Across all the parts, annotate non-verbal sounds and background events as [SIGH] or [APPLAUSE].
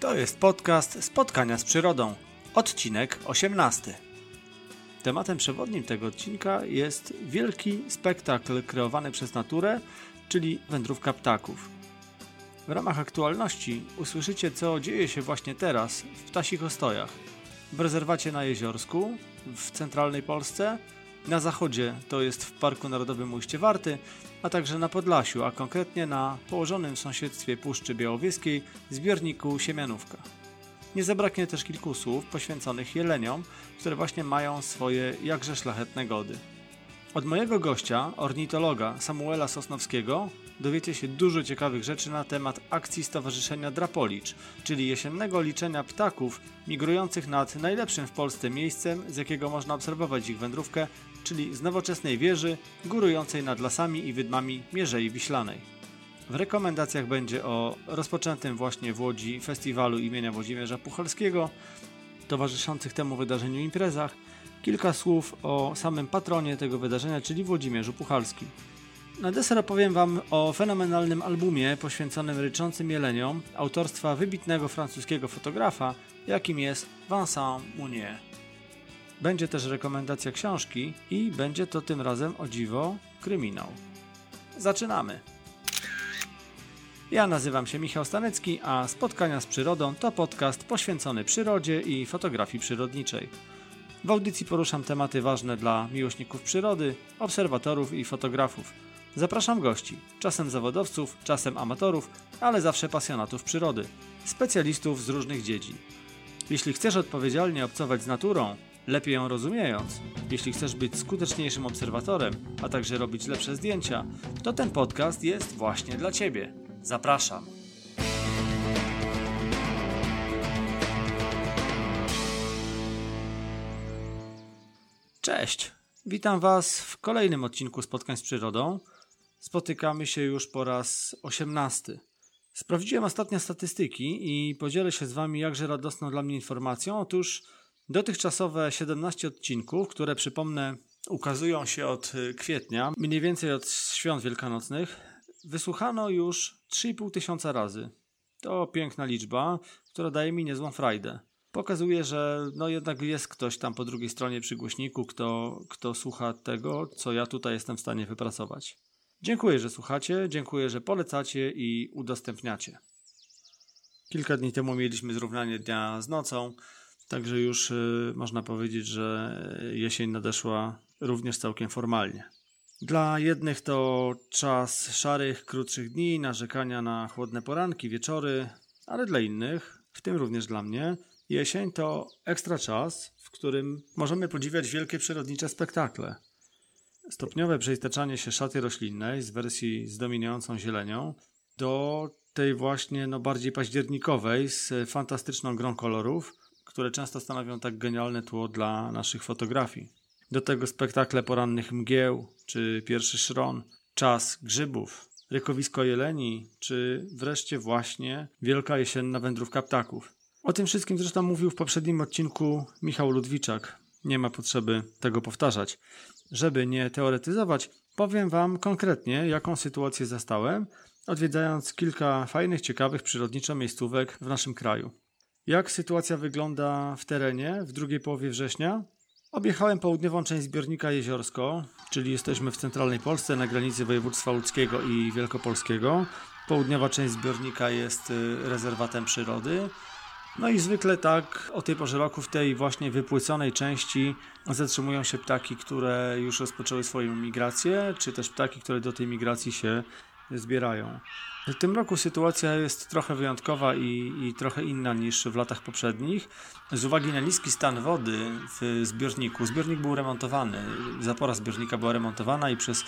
To jest podcast Spotkania z Przyrodą, odcinek 18. Tematem przewodnim tego odcinka jest wielki spektakl kreowany przez naturę, czyli wędrówka ptaków. W ramach aktualności usłyszycie, co dzieje się właśnie teraz w Ptasich Ostojach, w rezerwacie na Jeziorsku, w centralnej Polsce, na zachodzie to jest w Parku Narodowym Ujście Warty, a także na Podlasiu, a konkretnie na położonym w sąsiedztwie Puszczy Białowieskiej zbiorniku Siemianówka. Nie zabraknie też kilku słów poświęconych jeleniom, które właśnie mają swoje jakże szlachetne gody. Od mojego gościa, ornitologa Samuela Sosnowskiego, dowiecie się dużo ciekawych rzeczy na temat akcji Stowarzyszenia Drapolicz, czyli jesiennego liczenia ptaków migrujących nad najlepszym w Polsce miejscem, z jakiego można obserwować ich wędrówkę, czyli z nowoczesnej wieży górującej nad lasami i wydmami Mierzei Wiślanej. W rekomendacjach będzie o rozpoczętym właśnie w Łodzi festiwalu imienia Włodzimierza Puchalskiego, towarzyszących temu wydarzeniu imprezach, kilka słów o samym patronie tego wydarzenia, czyli Włodzimierzu Puchalskim. Na deser opowiem Wam o fenomenalnym albumie poświęconym ryczącym jeleniom autorstwa wybitnego francuskiego fotografa, jakim jest Vincent Mounier. Będzie też rekomendacja książki i będzie to tym razem o dziwo kryminał. Zaczynamy! Ja nazywam się Michał Stanecki, a Spotkania z Przyrodą to podcast poświęcony przyrodzie i fotografii przyrodniczej. W audycji poruszam tematy ważne dla miłośników przyrody, obserwatorów i fotografów. Zapraszam gości, czasem zawodowców, czasem amatorów, ale zawsze pasjonatów przyrody, specjalistów z różnych dziedzin. Jeśli chcesz odpowiedzialnie obcować z naturą, lepiej ją rozumiejąc, jeśli chcesz być skuteczniejszym obserwatorem, a także robić lepsze zdjęcia, to ten podcast jest właśnie dla Ciebie. Zapraszam. Cześć, witam Was w kolejnym odcinku Spotkań z Przyrodą. Spotykamy się już po raz osiemnasty. Sprawdziłem ostatnio statystyki i podzielę się z Wami jakże radosną dla mnie informacją. Otóż dotychczasowe 17 odcinków, które przypomnę ukazują się od kwietnia, mniej więcej od świąt wielkanocnych, wysłuchano już 3,5 tysiąca razy. To piękna liczba, która daje mi niezłą frajdę. Pokazuje, że no jednak jest ktoś tam po drugiej stronie przy głośniku, kto, kto słucha tego, co ja tutaj jestem w stanie wypracować. Dziękuję, że słuchacie, dziękuję, że polecacie i udostępniacie. Kilka dni temu mieliśmy zrównanie dnia z nocą, także już y, można powiedzieć, że jesień nadeszła również całkiem formalnie. Dla jednych to czas szarych, krótszych dni, narzekania na chłodne poranki, wieczory, ale dla innych, w tym również dla mnie, jesień to ekstra czas, w którym możemy podziwiać wielkie przyrodnicze spektakle. Stopniowe przeistaczanie się szaty roślinnej z wersji z dominującą zielenią do tej właśnie no, bardziej październikowej z fantastyczną grą kolorów, które często stanowią tak genialne tło dla naszych fotografii. Do tego spektakle porannych mgieł, czy pierwszy szron, czas grzybów, rykowisko jeleni, czy wreszcie właśnie wielka jesienna wędrówka ptaków. O tym wszystkim zresztą mówił w poprzednim odcinku Michał Ludwiczak. Nie ma potrzeby tego powtarzać. Żeby nie teoretyzować, powiem Wam konkretnie, jaką sytuację zastałem, odwiedzając kilka fajnych, ciekawych przyrodniczo miejscówek w naszym kraju. Jak sytuacja wygląda w terenie w drugiej połowie września? Objechałem południową część zbiornika Jeziorsko, czyli jesteśmy w centralnej Polsce na granicy województwa łódzkiego i wielkopolskiego. Południowa część zbiornika jest y, rezerwatem przyrody. No i zwykle tak o tej porze roku w tej właśnie wypłyconej części zatrzymują się ptaki, które już rozpoczęły swoją migrację, czy też ptaki, które do tej migracji się zbierają. W tym roku sytuacja jest trochę wyjątkowa i, i, trochę inna niż w latach poprzednich. Z uwagi na niski stan wody w zbiorniku, zbiornik był remontowany, zapora zbiornika była remontowana i przez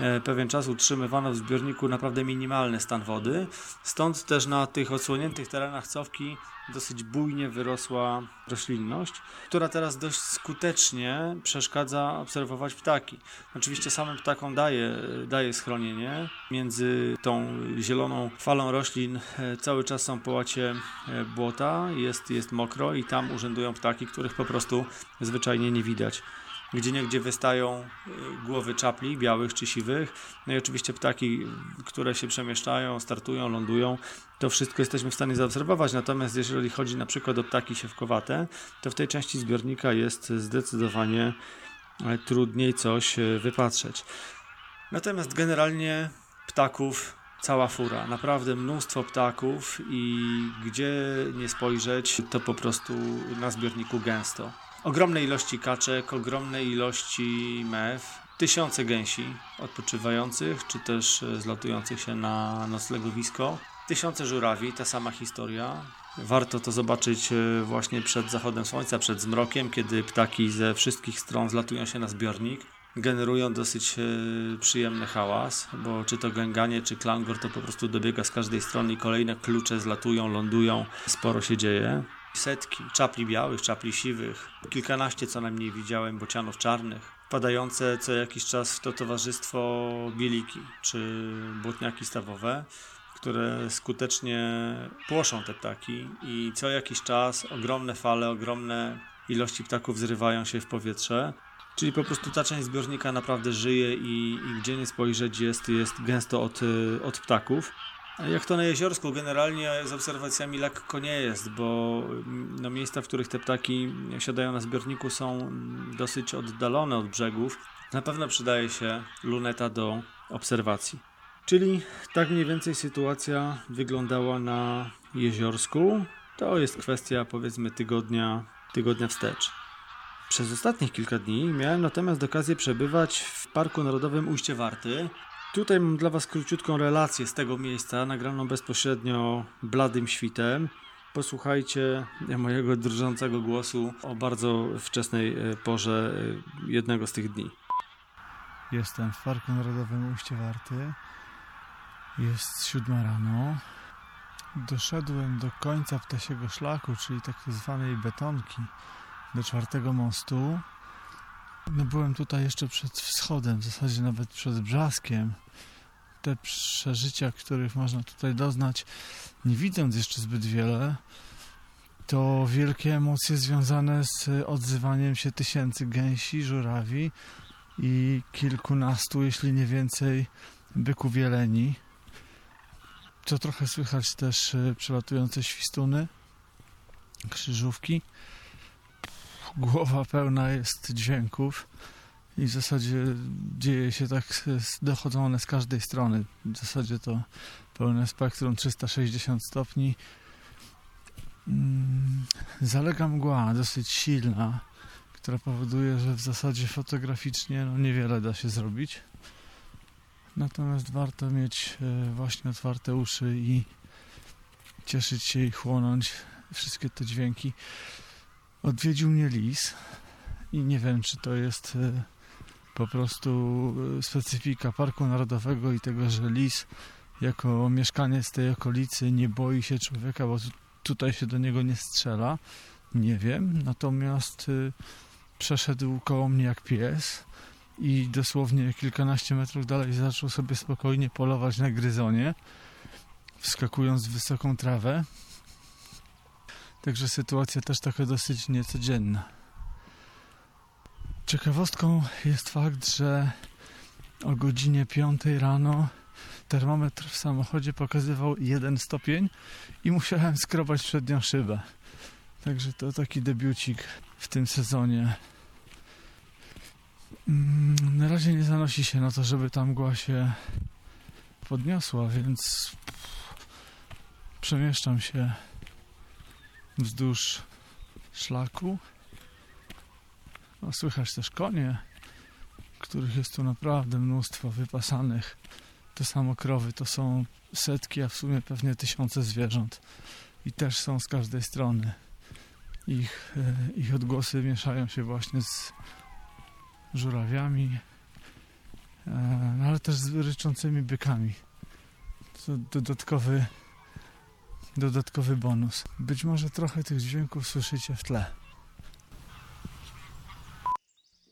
e, pewien czas utrzymywano w zbiorniku naprawdę minimalny stan wody. Stąd też na tych odsłoniętych terenach cofki dosyć bujnie wyrosła roślinność, która teraz dość skutecznie przeszkadza obserwować ptaki. Oczywiście samym ptakom daje, daje schronienie. Między tą zieloną falą roślin e, cały czas są połacie e, błota, jest, jest mokro i tam urzędują ptaki, których po prostu zwyczajnie nie widać. Gdzie niegdzie wystają y, głowy czapli, białych czy siwych. No i oczywiście ptaki, które się przemieszczają, startują, lądują. To wszystko jesteśmy w stanie zaobserwować. Natomiast jeżeli chodzi na przykład o ptaki siewkowate, to w tej części zbiornika jest zdecydowanie e, trudniej coś e, wypatrzeć. Natomiast generalnie ptaków cała fura, naprawdę mnóstwo ptaków i gdzie nie spojrzeć, to po prostu na zbiorniku gęsto. Ogromne ilości kaczek, ogromne ilości mew, tysiące gęsi odpoczywających, czy też zlatujących się na noclegowisko, tysiące żurawi, ta sama historia. Warto to zobaczyć e, właśnie przed zachodem słońca, przed zmrokiem, kiedy ptaki ze wszystkich stron zlatują się na zbiornik generują dosyć e, przyjemny hałas, bo czy to gęganie, czy klangor to po prostu dobiega z każdej strony i kolejne klucze zlatują, lądują, sporo się dzieje. Setki czapli białych, czapli siwych, kilkanaście co najmniej widziałem bocianów czarnych, wpadające co jakiś czas w to towarzystwo bieliki, czy błotniaki stawowe, które skutecznie płoszą te ptaki i co jakiś czas ogromne fale, ogromne ilości ptaków zrywają się w powietrze. Czyli po prostu ta część zbiornika naprawdę żyje i, i gdzie nie spojrzeć jest, jest gęsto od, od ptaków. Jak to na jeziorsku, generalnie z obserwacjami lekko nie jest, bo no, miejsca, w których te ptaki siadają na zbiorniku są dosyć oddalone od brzegów. Na pewno przydaje się luneta do obserwacji. Czyli tak mniej więcej sytuacja wyglądała na jeziorsku. To jest kwestia powiedzmy tygodnia, tygodnia wstecz. Przez ostatnich kilka dni miałem natomiast okazję przebywać w Parku Narodowym Ujście Warty. Tutaj mam dla Was króciutką relację z tego miejsca, nagraną bezpośrednio bladym świtem. Posłuchajcie mojego drżącego głosu o bardzo wczesnej e, porze e, jednego z tych dni. Jestem w Parku Narodowym Ujście Warty. Jest siódma rano. Doszedłem do końca ptasiego szlaku, czyli tak zwanej betonki do czwartego mostu. No byłem tutaj jeszcze przed wschodem, w zasadzie nawet przed brzaskiem. Te przeżycia, których można tutaj doznać, nie widząc jeszcze zbyt wiele, to wielkie emocje związane z odzywaniem się tysięcy gęsi, żurawi i kilkunastu, jeśli nie więcej, byków jeleni. To trochę słychać też e, przelatujące świstuny, krzyżówki głowa pełna jest dźwięków i w zasadzie dzieje się tak, dochodzą one z każdej strony. W zasadzie to pełne spektrum 360 stopni. Mm, zalega mgła dosyć silna, która powoduje, że w zasadzie fotograficznie no, niewiele da się zrobić. Natomiast warto mieć e, właśnie otwarte uszy i cieszyć się i chłonąć wszystkie te dźwięki odwiedził mnie lis i nie wiem, czy to jest e, po prostu e, specyfika Parku Narodowego i tego, że lis jako mieszkaniec tej okolicy nie boi się człowieka, bo tutaj się do niego nie strzela. Nie wiem, natomiast e, przeszedł koło mnie jak pies i dosłownie kilkanaście metrów dalej zaczął sobie spokojnie polować na gryzonie, wskakując w wysoką trawę. Także sytuacja też taka dosyć niecodzienna. Ciekawostką jest fakt, że o godzinie 5 rano termometr w samochodzie pokazywał 1 stopień i musiałem skrobać przednią szybę. Także to taki debiucik w tym sezonie. Mm, na razie nie zanosi się na to, żeby ta mgła się podniosła, więc przemieszczam się wzdłuż szlaku. No, słychać też konie, których jest tu naprawdę mnóstwo wypasanych. Te samo krowy to są setki, a w sumie pewnie tysiące zwierząt. I też są z każdej strony. Ich, e, ich odgłosy mieszają się właśnie z żurawiami, e, no, ale też z ryczącymi bykami. To dodatkowy dodatkowy bonus. Być może trochę tych dźwięków słyszycie w tle.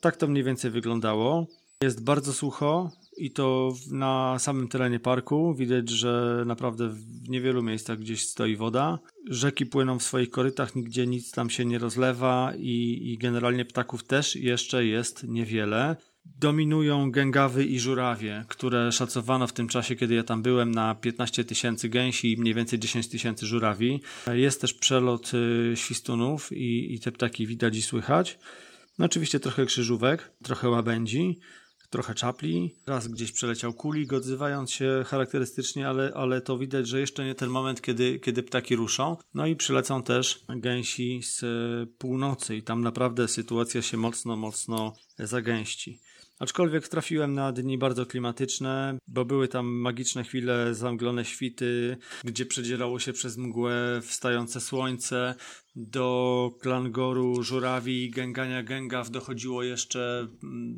Tak to mniej więcej wyglądało. Jest bardzo sucho i to na samym terenie parku. Widać, że naprawdę w niewielu miejscach gdzieś stoi woda. Rzeki płyną w swoich korytach, nigdzie nic tam się nie rozlewa i, i generalnie ptaków też jeszcze jest niewiele. Dominują gęgawy i żurawie, które szacowano w tym czasie, kiedy ja tam byłem, na 15 tysięcy gęsi i mniej więcej 10 tysięcy żurawi. Jest też przelot y, świstunów i, i te ptaki widać i słychać. No oczywiście trochę krzyżówek, trochę łabędzi trochę czapli. Raz gdzieś przeleciał kulik, odzywając się charakterystycznie, ale, ale to widać, że jeszcze nie ten moment, kiedy, kiedy ptaki ruszą. No i przylecą też gęsi z północy i tam naprawdę sytuacja się mocno, mocno zagęści. Aczkolwiek trafiłem na dni bardzo klimatyczne, bo były tam magiczne chwile, zamglone świty, gdzie przedzierało się przez mgłę wstające słońce. Do klangoru żurawi i gęgania gęgaw dochodziło jeszcze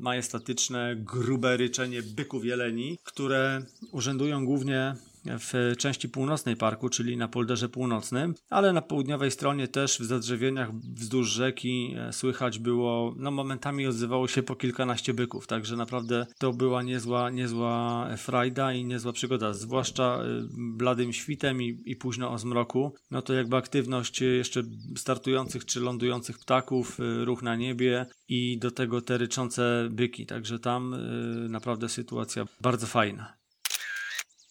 majestatyczne, grube ryczenie byków jeleni, które urzędują głównie w części północnej parku, czyli na polderze północnym, ale na południowej stronie też w zadrzewieniach wzdłuż rzeki e, słychać było, no momentami odzywało się po kilkanaście byków, także naprawdę to była niezła, niezła frajda i niezła przygoda, zwłaszcza e, bladym świtem i, i późno o zmroku, no to jakby aktywność jeszcze startujących czy lądujących ptaków, e, ruch na niebie i do tego te ryczące byki, także tam naprawdę sytuacja bardzo fajna.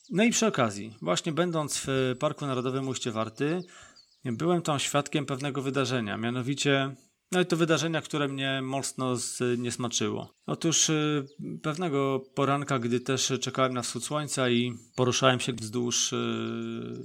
No i przy okazji, właśnie będąc w Parku Narodowym Ujście Warty, byłem tam świadkiem pewnego wydarzenia, mianowicie no i to wydarzenia, które mnie mocno zniesmaczyło. Otóż y, pewnego poranka, gdy też czekałem na wschód słońca i poruszałem się wzdłuż y,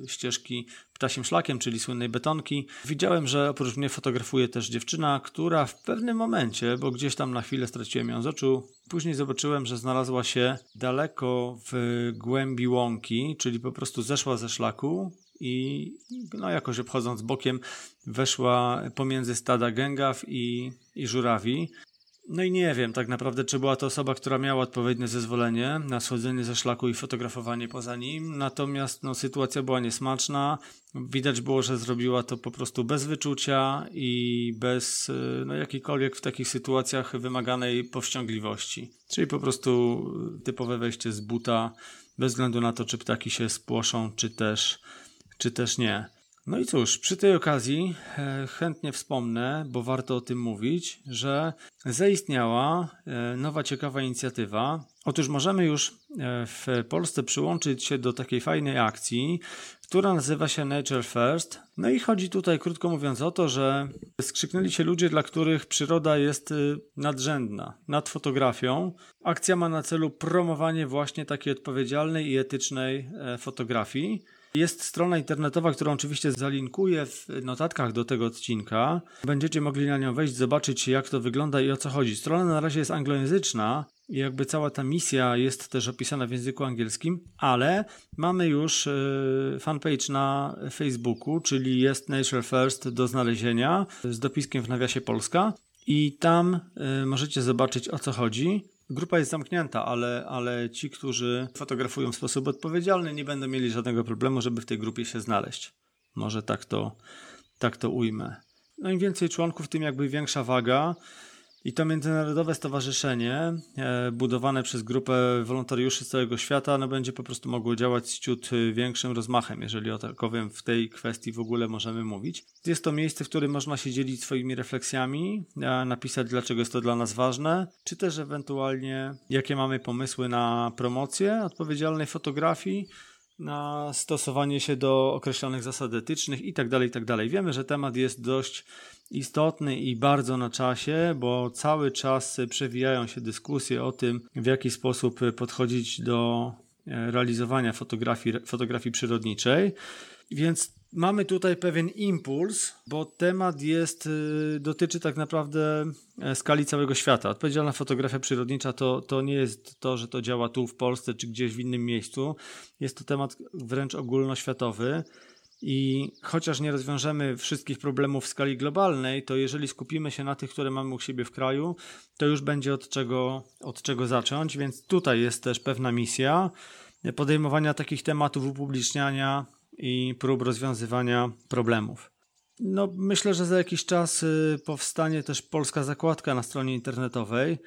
ścieżki ptasim szlakiem, czyli słynnej betonki, widziałem, że oprócz mnie fotografuje też dziewczyna, która w pewnym momencie, bo gdzieś tam na chwilę straciłem ją z oczu, później zobaczyłem, że znalazła się daleko w głębi łąki, czyli po prostu zeszła ze szlaku i no jakoś obchodząc bokiem weszła pomiędzy stada gęgaw i, i żurawi. No i nie wiem tak naprawdę, czy była to osoba, która miała odpowiednie zezwolenie na schodzenie ze szlaku i fotografowanie poza nim, natomiast no, sytuacja była niesmaczna. Widać było, że zrobiła to po prostu bez wyczucia i bez no, jakiejkolwiek w takich sytuacjach wymaganej powściągliwości. Czyli po prostu typowe wejście z buta, bez względu na to, czy ptaki się spłoszą, czy też czy też nie. No i cóż, przy tej okazji e, chętnie wspomnę, bo warto o tym mówić, że zaistniała e, nowa ciekawa inicjatywa. Otóż możemy już e, w Polsce przyłączyć się do takiej fajnej akcji, która nazywa się Nature First. No i chodzi tutaj, krótko mówiąc, o to, że skrzyknęli się ludzie, dla których przyroda jest nadrzędna nad fotografią. Akcja ma na celu promowanie właśnie takiej odpowiedzialnej i etycznej fotografii. Jest strona internetowa, którą oczywiście zalinkuję w notatkach do tego odcinka. Będziecie mogli na nią wejść, zobaczyć jak to wygląda i o co chodzi. Strona na razie jest anglojęzyczna i jakby cała ta misja jest też opisana w języku angielskim, ale mamy już e, fanpage na Facebooku, czyli jest Nature First do znalezienia z dopiskiem w nawiasie Polska. I tam y, możecie zobaczyć o co chodzi. Grupa jest zamknięta, ale, ale ci, którzy fotografują w sposób odpowiedzialny, nie będą mieli żadnego problemu, żeby w tej grupie się znaleźć. Może tak to, tak to ujmę. No im więcej członków, tym jakby większa waga. I to międzynarodowe stowarzyszenie, e, budowane przez grupę wolontariuszy z całego świata, no będzie po prostu mogło działać z ciut większym rozmachem, jeżeli o takowym w tej kwestii w ogóle możemy mówić. Jest to miejsce, w którym można się dzielić swoimi refleksjami, napisać, dlaczego jest to dla nas ważne, czy też ewentualnie, jakie mamy pomysły na promocję odpowiedzialnej fotografii, na stosowanie się do określonych zasad etycznych itd., tak itd. Tak Wiemy, że temat jest dość istotny i bardzo na czasie, bo cały czas przewijają się dyskusje o tym, w jaki sposób podchodzić do e, realizowania fotografii, fotografii przyrodniczej. Więc mamy tutaj pewien impuls, bo temat jest, e, dotyczy tak naprawdę e, skali całego świata. Odpowiedzialna fotografia przyrodnicza to, to nie jest to, że to działa tu w Polsce czy gdzieś w innym miejscu. Jest to temat wręcz ogólnoświatowy. I chociaż nie rozwiążemy wszystkich problemów w skali globalnej, to jeżeli skupimy się na tych, które mamy u siebie w kraju, to już będzie od czego, od czego zacząć. Więc tutaj jest też pewna misja podejmowania takich tematów, upubliczniania i prób rozwiązywania problemów. No, myślę, że za jakiś czas y, powstanie też polska zakładka na stronie internetowej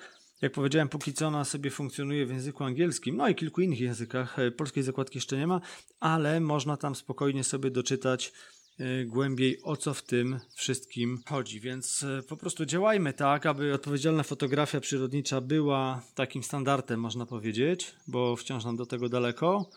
Jak powiedziałem, póki co ona sobie funkcjonuje w języku angielskim, no i kilku innych językach. E, polskiej zakładki jeszcze nie ma, ale można tam spokojnie sobie doczytać e, głębiej o co w tym wszystkim chodzi. Więc e, po prostu działajmy tak, aby odpowiedzialna fotografia przyrodnicza była takim standardem, można powiedzieć, bo wciąż nam do tego daleko.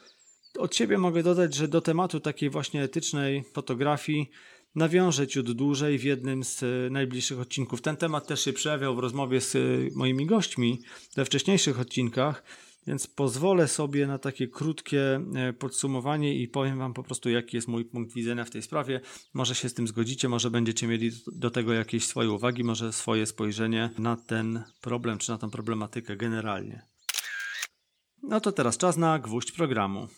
Od siebie mogę dodać, że do tematu takiej właśnie etycznej fotografii nawiążę ciut dłużej w jednym z e, najbliższych odcinków. Ten temat też się przejawiał w rozmowie z e, moimi gośćmi we wcześniejszych odcinkach, więc pozwolę sobie na takie krótkie e, podsumowanie i powiem Wam po prostu, jaki jest mój punkt widzenia w tej sprawie. Może się z tym zgodzicie, może będziecie mieli do tego jakieś swoje uwagi, może swoje spojrzenie na ten problem czy na tą problematykę generalnie. No to teraz czas na gwóźdź programu.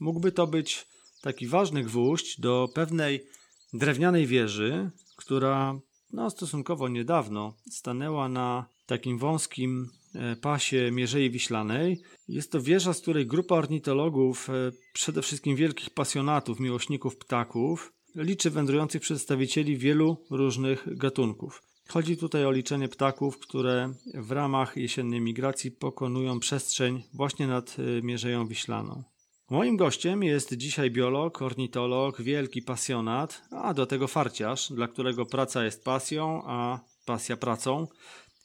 Mógłby to być taki ważny gwóźdź do pewnej drewnianej wieży, która no, stosunkowo niedawno stanęła na takim wąskim e, pasie Mierzei Wiślanej. Jest to wieża, z której grupa ornitologów, e, przede wszystkim wielkich pasjonatów, miłośników ptaków, liczy wędrujących przedstawicieli wielu różnych gatunków. Chodzi tutaj o liczenie ptaków, które w ramach jesiennej migracji pokonują przestrzeń właśnie nad e, Mierzeją Wiślaną. Moim gościem jest dzisiaj biolog, ornitolog, wielki pasjonat, a do tego farciarz, dla którego praca jest pasją, a pasja pracą.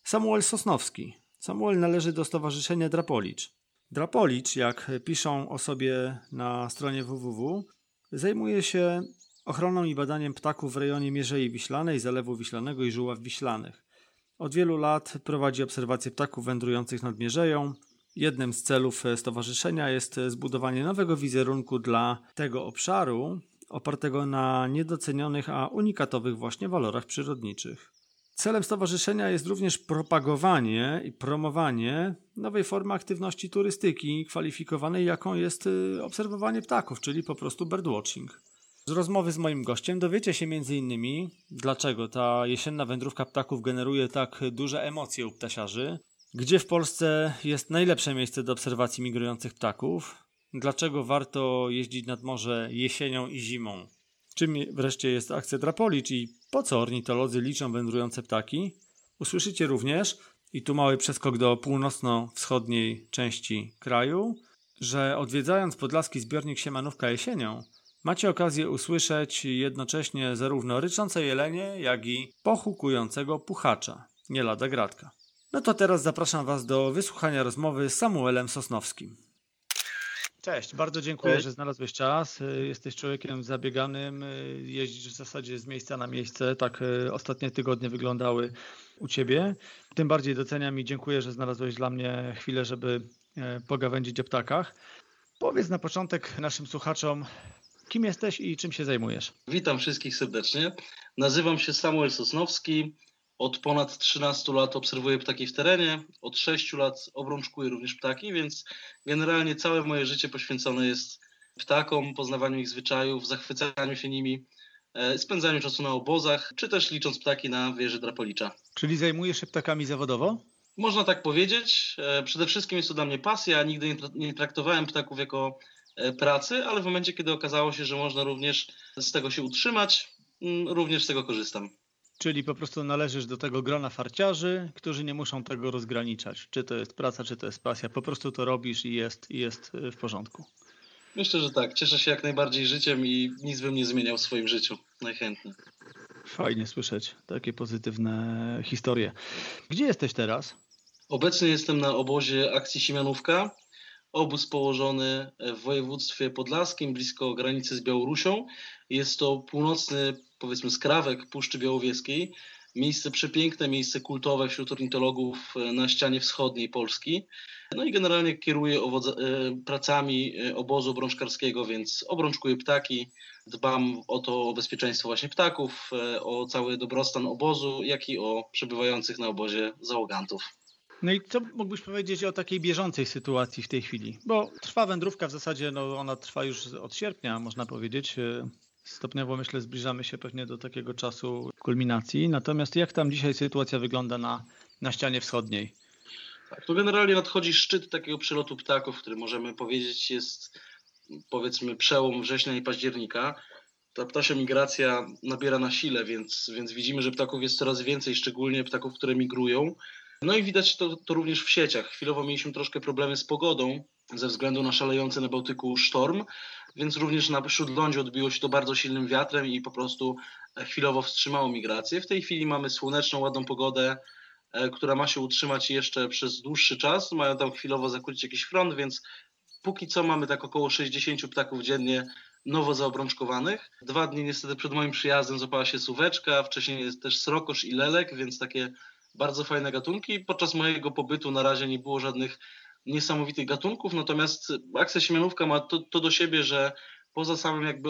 Samuel Sosnowski. Samuel należy do Stowarzyszenia Drapolicz. Drapolicz, jak piszą o sobie na stronie www, zajmuje się ochroną i badaniem ptaków w rejonie Mierzei Wiślanej, Zalewu Wiślanego i Żuław Wiślanych. Od wielu lat prowadzi obserwacje ptaków wędrujących nad Mierzeją, Jednym z celów e, stowarzyszenia jest e, zbudowanie nowego wizerunku dla tego obszaru, opartego na niedocenionych, a unikatowych właśnie walorach przyrodniczych. Celem stowarzyszenia jest również propagowanie i promowanie nowej formy aktywności turystyki, kwalifikowanej jaką jest e, obserwowanie ptaków, czyli po prostu birdwatching. Z rozmowy z moim gościem dowiecie się m.in. dlaczego ta jesienna wędrówka ptaków generuje tak duże emocje u ptasiarzy, gdzie w Polsce jest najlepsze miejsce do obserwacji migrujących ptaków? Dlaczego warto jeździć nad morze jesienią i zimą? Czym wreszcie jest akcja Drapolicz i po co ornitolodzy liczą wędrujące ptaki? Usłyszycie również, i tu mały przeskok do północno-wschodniej części kraju, że odwiedzając podlaski zbiornik Siemanówka jesienią, macie okazję usłyszeć jednocześnie zarówno ryczące jelenie, jak i pochukującego puchacza, nie lada gratka. No to teraz zapraszam Was do wysłuchania rozmowy z Samuelem Sosnowskim. Cześć, bardzo dziękuję, Cześć. że znalazłeś czas. Jesteś człowiekiem zabieganym, jeździsz w zasadzie z miejsca na miejsce. Tak e, ostatnie tygodnie wyglądały u Ciebie. Tym bardziej doceniam i dziękuję, że znalazłeś dla mnie chwilę, żeby e, pogawędzić o ptakach. Powiedz na początek naszym słuchaczom, kim jesteś i czym się zajmujesz. Witam wszystkich serdecznie. Nazywam się Samuel Sosnowski. Od ponad 13 lat obserwuję ptaki w terenie, od 6 lat obrączkuję również ptaki, więc generalnie całe moje życie poświęcone jest ptakom, poznawaniu ich zwyczajów, zachwycaniu się nimi, e, spędzaniu czasu na obozach, czy też licząc ptaki na wieży Drapolicza. Czyli zajmujesz się ptakami zawodowo? Można tak powiedzieć. E, przede wszystkim jest to dla mnie pasja. Nigdy nie traktowałem ptaków jako e, pracy, ale w momencie, kiedy okazało się, że można również z tego się utrzymać, mm, również z tego korzystam. Czyli po prostu należysz do tego grona farciarzy, którzy nie muszą tego rozgraniczać. Czy to jest praca, czy to jest pasja. Po prostu to robisz i jest, i jest y, w porządku. Myślę, że tak. Cieszę się jak najbardziej życiem i nic bym nie zmieniał w swoim życiu. Najchętniej. Fajnie słyszeć takie pozytywne historie. Gdzie jesteś teraz? Obecnie jestem na obozie akcji Siemianówka. Obóz położony w województwie podlaskim, blisko granicy z Białorusią. Jest to północny powiedzmy skrawek Puszczy Białowieskiej. Miejsce przepiękne, miejsce kultowe wśród ornitologów e, na ścianie wschodniej Polski. No i generalnie kieruję e, pracami e, obozu obrączkarskiego, więc obrączkuję ptaki, dbam o to o bezpieczeństwo właśnie ptaków, o cały dobrostan obozu, jak i o przebywających na obozie załogantów. No i co mógłbyś powiedzieć o takiej bieżącej sytuacji w tej chwili? Bo trwa wędrówka w zasadzie, no ona trwa już od sierpnia, można powiedzieć. Stopniowo myślę, zbliżamy się pewnie do takiego czasu kulminacji. Natomiast jak tam dzisiaj sytuacja wygląda na, na ścianie wschodniej? Tak, to generalnie nadchodzi szczyt takiego przelotu ptaków, który możemy powiedzieć jest powiedzmy przełom września i października. Ta ptasia migracja nabiera na sile, więc, więc widzimy, że ptaków jest coraz więcej, szczególnie ptaków, które migrują. No i widać to, to również w sieciach. Chwilowo mieliśmy troszkę problemy z pogodą ze względu na szalejący na Bałtyku sztorm, więc również na Śródlądzie odbiło się to bardzo silnym wiatrem i po prostu chwilowo wstrzymało migrację. W tej chwili mamy słoneczną, ładną pogodę, e, która ma się utrzymać jeszcze przez dłuższy czas. Mają tam chwilowo zakłócić jakiś front, więc póki co mamy tak około 60 ptaków dziennie nowo zaobrączkowanych. Dwa dni niestety przed moim przyjazdem złapała się suweczka, wcześniej jest też srokosz i lelek, więc takie bardzo fajne gatunki. Podczas mojego pobytu na razie nie było żadnych niesamowitych gatunków, natomiast akcja siemianówka ma to, to do siebie, że poza samym jakby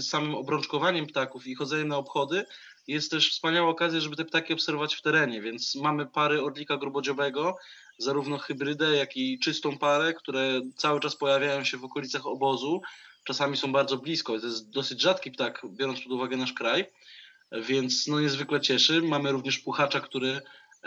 samym obrączkowaniem ptaków i chodzeniem na obchody, jest też wspaniała okazja, żeby te ptaki obserwować w terenie, więc mamy pary orlika grubodziowego, zarówno hybrydę, jak i czystą parę, które cały czas pojawiają się w okolicach obozu, czasami są bardzo blisko, to jest dosyć rzadki ptak, biorąc pod uwagę nasz kraj, więc no niezwykle cieszy. Mamy również puchacza, który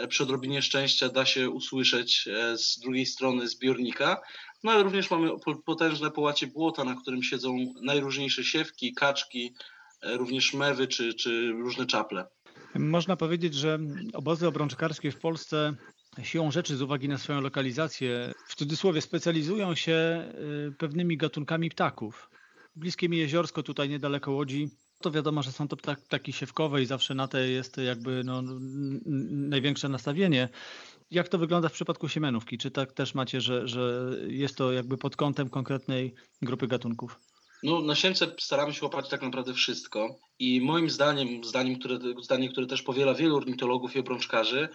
przy odrobinie szczęścia da się usłyszeć e, z drugiej strony zbiornika. No ale również mamy potężne połacie błota, na którym siedzą najróżniejsze siewki, kaczki, e, również mewy czy, czy różne czaple. Można powiedzieć, że obozy obrączkarskie w Polsce siłą rzeczy z uwagi na swoją lokalizację w cudzysłowie specjalizują się pewnymi gatunkami ptaków. Bliskie mi jeziorsko tutaj niedaleko Łodzi to wiadomo, że są to ptaki siewkowe i zawsze na te jest jakby no, największe nastawienie. Jak to wygląda w przypadku siemenówki? Czy tak też macie, że, że jest to jakby pod kątem konkretnej grupy gatunków? No, na siemce staramy się łapać tak naprawdę wszystko i moim zdaniem, zdaniem które, zdanie, które też powiela wielu ornitologów i obrączkarzy,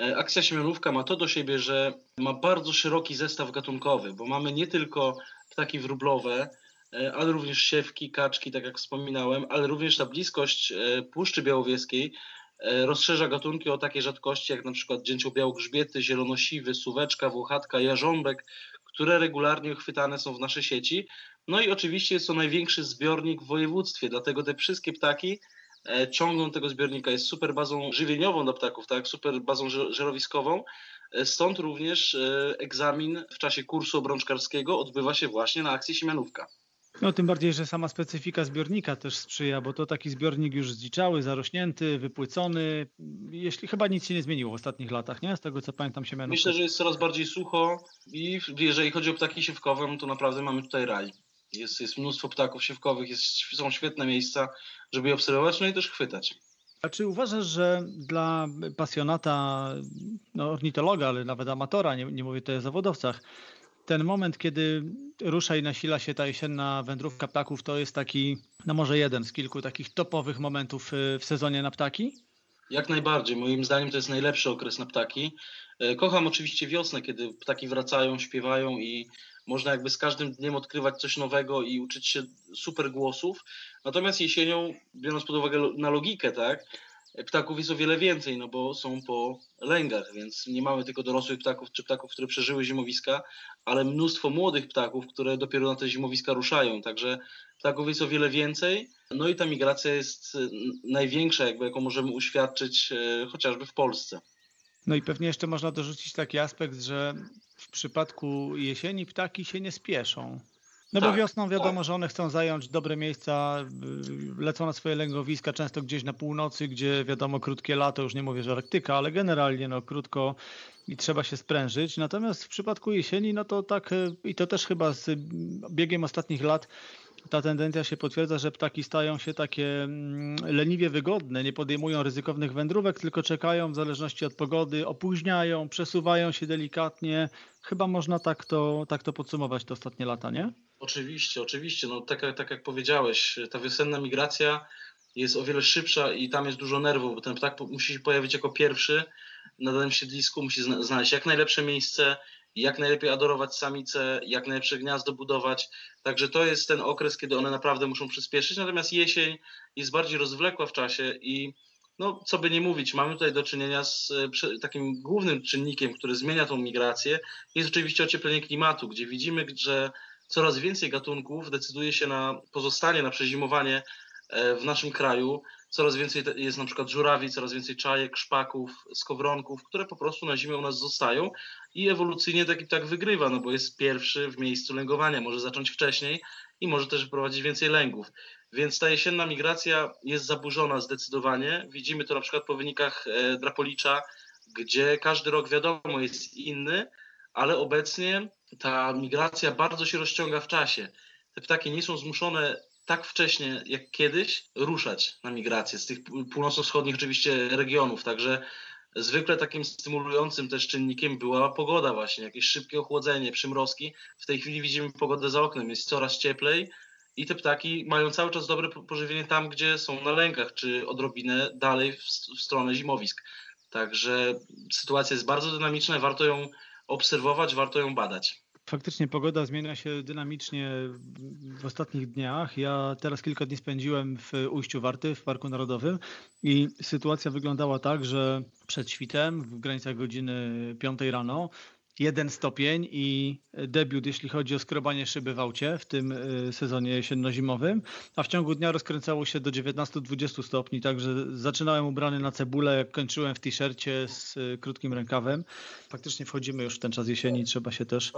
e, akcja siemianówka ma to do siebie, że ma bardzo szeroki zestaw gatunkowy, bo mamy nie tylko ptaki wróblowe, ale również siewki, kaczki, tak jak wspominałem, ale również ta bliskość e, Puszczy Białowieskiej e, rozszerza gatunki o takie rzadkości jak na przykład dzięcioł-białogrzbiety, zielonosiwy, suweczka, włochatka, jarząbek, które regularnie chwytane są w naszej sieci. No i oczywiście jest to największy zbiornik w województwie, dlatego te wszystkie ptaki ciągną tego zbiornika. Jest super bazą żywieniową dla ptaków, tak, super bazą żerowiskową. Stąd również egzamin w czasie kursu obrączkarskiego odbywa się właśnie na akcji Siemianówka. No tym bardziej, że sama specyfika zbiornika też sprzyja, bo to taki zbiornik już zdziczały, zarośnięty, wypłycony. Jeśli chyba nic się nie zmieniło w ostatnich latach, nie? Z tego co pamiętam się mianowicie. Myślę, że jest coraz bardziej sucho i jeżeli chodzi o ptaki siewkowe, no to naprawdę mamy tutaj raj. Jest, jest mnóstwo ptaków siewkowych, jest, są świetne miejsca, żeby je obserwować, no i też chwytać. A czy uważasz, że dla pasjonata, no ornitologa, ale nawet amatora, nie, nie mówię tutaj o zawodowcach, ten moment, kiedy rusza i nasila się ta jesienna wędrówka ptaków, to jest taki, no może jeden z kilku takich topowych momentów y, w sezonie na ptaki? Jak najbardziej. Moim zdaniem to jest najlepszy okres na ptaki. E, kocham oczywiście wiosnę, kiedy ptaki wracają, śpiewają i można jakby z każdym dniem odkrywać coś nowego i uczyć się super głosów. Natomiast jesienią, biorąc pod uwagę na logikę, tak, ptaków jest o wiele więcej, no bo są po lęgach, więc nie mamy tylko dorosłych ptaków czy ptaków, które przeżyły zimowiska, ale mnóstwo młodych ptaków, które dopiero na te zimowiska ruszają. Także ptaków jest o wiele więcej. No i ta migracja jest największa, jakby, jaką możemy uświadczyć e, chociażby w Polsce. No i pewnie jeszcze można dorzucić taki aspekt, że w przypadku jesieni ptaki się nie spieszą. No tak, bo wiosną wiadomo, tak. że one chcą zająć dobre miejsca, y, lecą na swoje lęgowiska, często gdzieś na północy, gdzie wiadomo krótkie lato, już nie mówię, że Arktyka, ale generalnie no krótko i trzeba się sprężyć. Natomiast w przypadku jesieni, no to tak y, i to też chyba z biegiem ostatnich lat ta tendencja się potwierdza, że ptaki stają się takie mm, leniwie wygodne, nie podejmują ryzykownych wędrówek, tylko czekają w zależności od pogody, opóźniają, przesuwają się delikatnie. Chyba można tak to, tak to podsumować te ostatnie lata, nie? Oczywiście, oczywiście. No, tak, tak jak powiedziałeś, ta wiosenna migracja jest o wiele szybsza i tam jest dużo nerwów, bo ten ptak musi się pojawić jako pierwszy na danym siedlisku, musi znaleźć jak najlepsze miejsce, jak najlepiej adorować samice, jak najlepsze gniazdo budować. Także to jest ten okres, kiedy one naprawdę muszą przyspieszyć. Natomiast jesień jest bardziej rozwlekła w czasie i no, co by nie mówić, mamy tutaj do czynienia z takim głównym czynnikiem, który zmienia tą migrację, jest oczywiście ocieplenie klimatu, gdzie widzimy, że coraz więcej gatunków decyduje się na pozostanie, na przezimowanie e, w naszym kraju. Coraz więcej jest na przykład żurawi, coraz więcej czajek, szpaków, skowronków, które po prostu na zimę u nas zostają i ewolucyjnie taki tak wygrywa, no bo jest pierwszy w miejscu lęgowania, może zacząć wcześniej i może też wprowadzić więcej lęgów. Więc ta jesienna migracja jest zaburzona zdecydowanie. Widzimy to na przykład po wynikach e, Drapolicza, gdzie każdy rok wiadomo jest inny, ale obecnie ta migracja bardzo się rozciąga w czasie. Te ptaki nie są zmuszone tak wcześnie jak kiedyś ruszać na migrację z tych północno-wschodnich oczywiście regionów, także zwykle takim stymulującym też czynnikiem była pogoda właśnie, jakieś szybkie ochłodzenie, przymrozki. W tej chwili widzimy pogodę za oknem, jest coraz cieplej i te ptaki mają cały czas dobre pożywienie tam, gdzie są na lękach, czy odrobinę dalej w, w stronę zimowisk. Także sytuacja jest bardzo dynamiczna, warto ją obserwować, warto ją badać. Faktycznie pogoda zmienia się dynamicznie w ostatnich dniach. Ja teraz kilka dni spędziłem w Ujściu Warty, w Parku Narodowym i sytuacja wyglądała tak, że przed świtem w granicach godziny 5 rano jeden stopień i debiut, jeśli chodzi o skrobanie szyby w aucie w tym y, sezonie jesienno-zimowym, a w ciągu dnia rozkręcało się do 19-20 stopni, także zaczynałem ubrany na cebulę, kończyłem w t-shircie z y, krótkim rękawem. Faktycznie wchodzimy już w ten czas jesieni, trzeba się też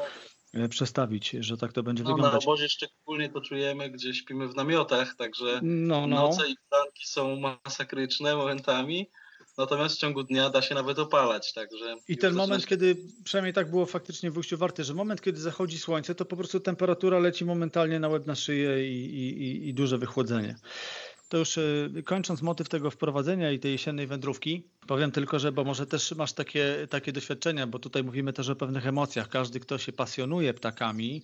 przestawić, że tak to będzie no, wyglądać. Na obozie szczególnie to czujemy, gdzie śpimy w namiotach, także no, no. noce i poranki są masakryczne momentami. Natomiast w ciągu dnia da się nawet opalać, także... I ten moment, kiedy, przynajmniej tak było faktycznie w Ujściu Warty, że moment, kiedy zachodzi słońce, to po prostu temperatura leci momentalnie na łeb, na szyję i, i, i duże wychłodzenie. To już y, kończąc motyw tego wprowadzenia i tej jesiennej wędrówki, powiem tylko, że bo może też masz takie, takie doświadczenia, bo tutaj mówimy też o pewnych emocjach. Każdy, kto się pasjonuje ptakami,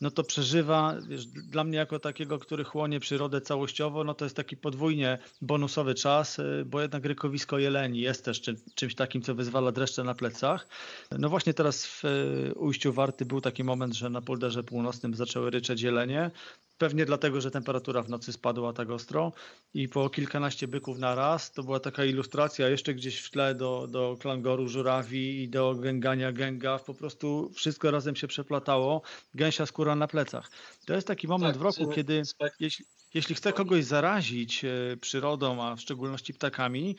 no to przeżywa, wiesz, dla mnie jako takiego, który chłonie przyrodę całościowo, no to jest taki podwójnie bonusowy czas, y, bo jednak rykowisko jeleni jest też czym, czymś takim, co wyzwala dreszcze na plecach. No właśnie teraz w y, ujściu Warty był taki moment, że na polderze północnym zaczęły ryczeć jelenie. Pewnie dlatego, że temperatura w nocy spadła tak ostro i po kilkanaście byków na raz to była taka ilustracja jeszcze gdzieś w tle do, do klangoru żurawi i do gęgania gęgaw. Po prostu wszystko razem się przeplatało. Gęsia skóra na plecach. To jest taki moment tak, w roku, kiedy jeśli, jeśli chcę kogoś zarazić e, przyrodą, a w szczególności ptakami,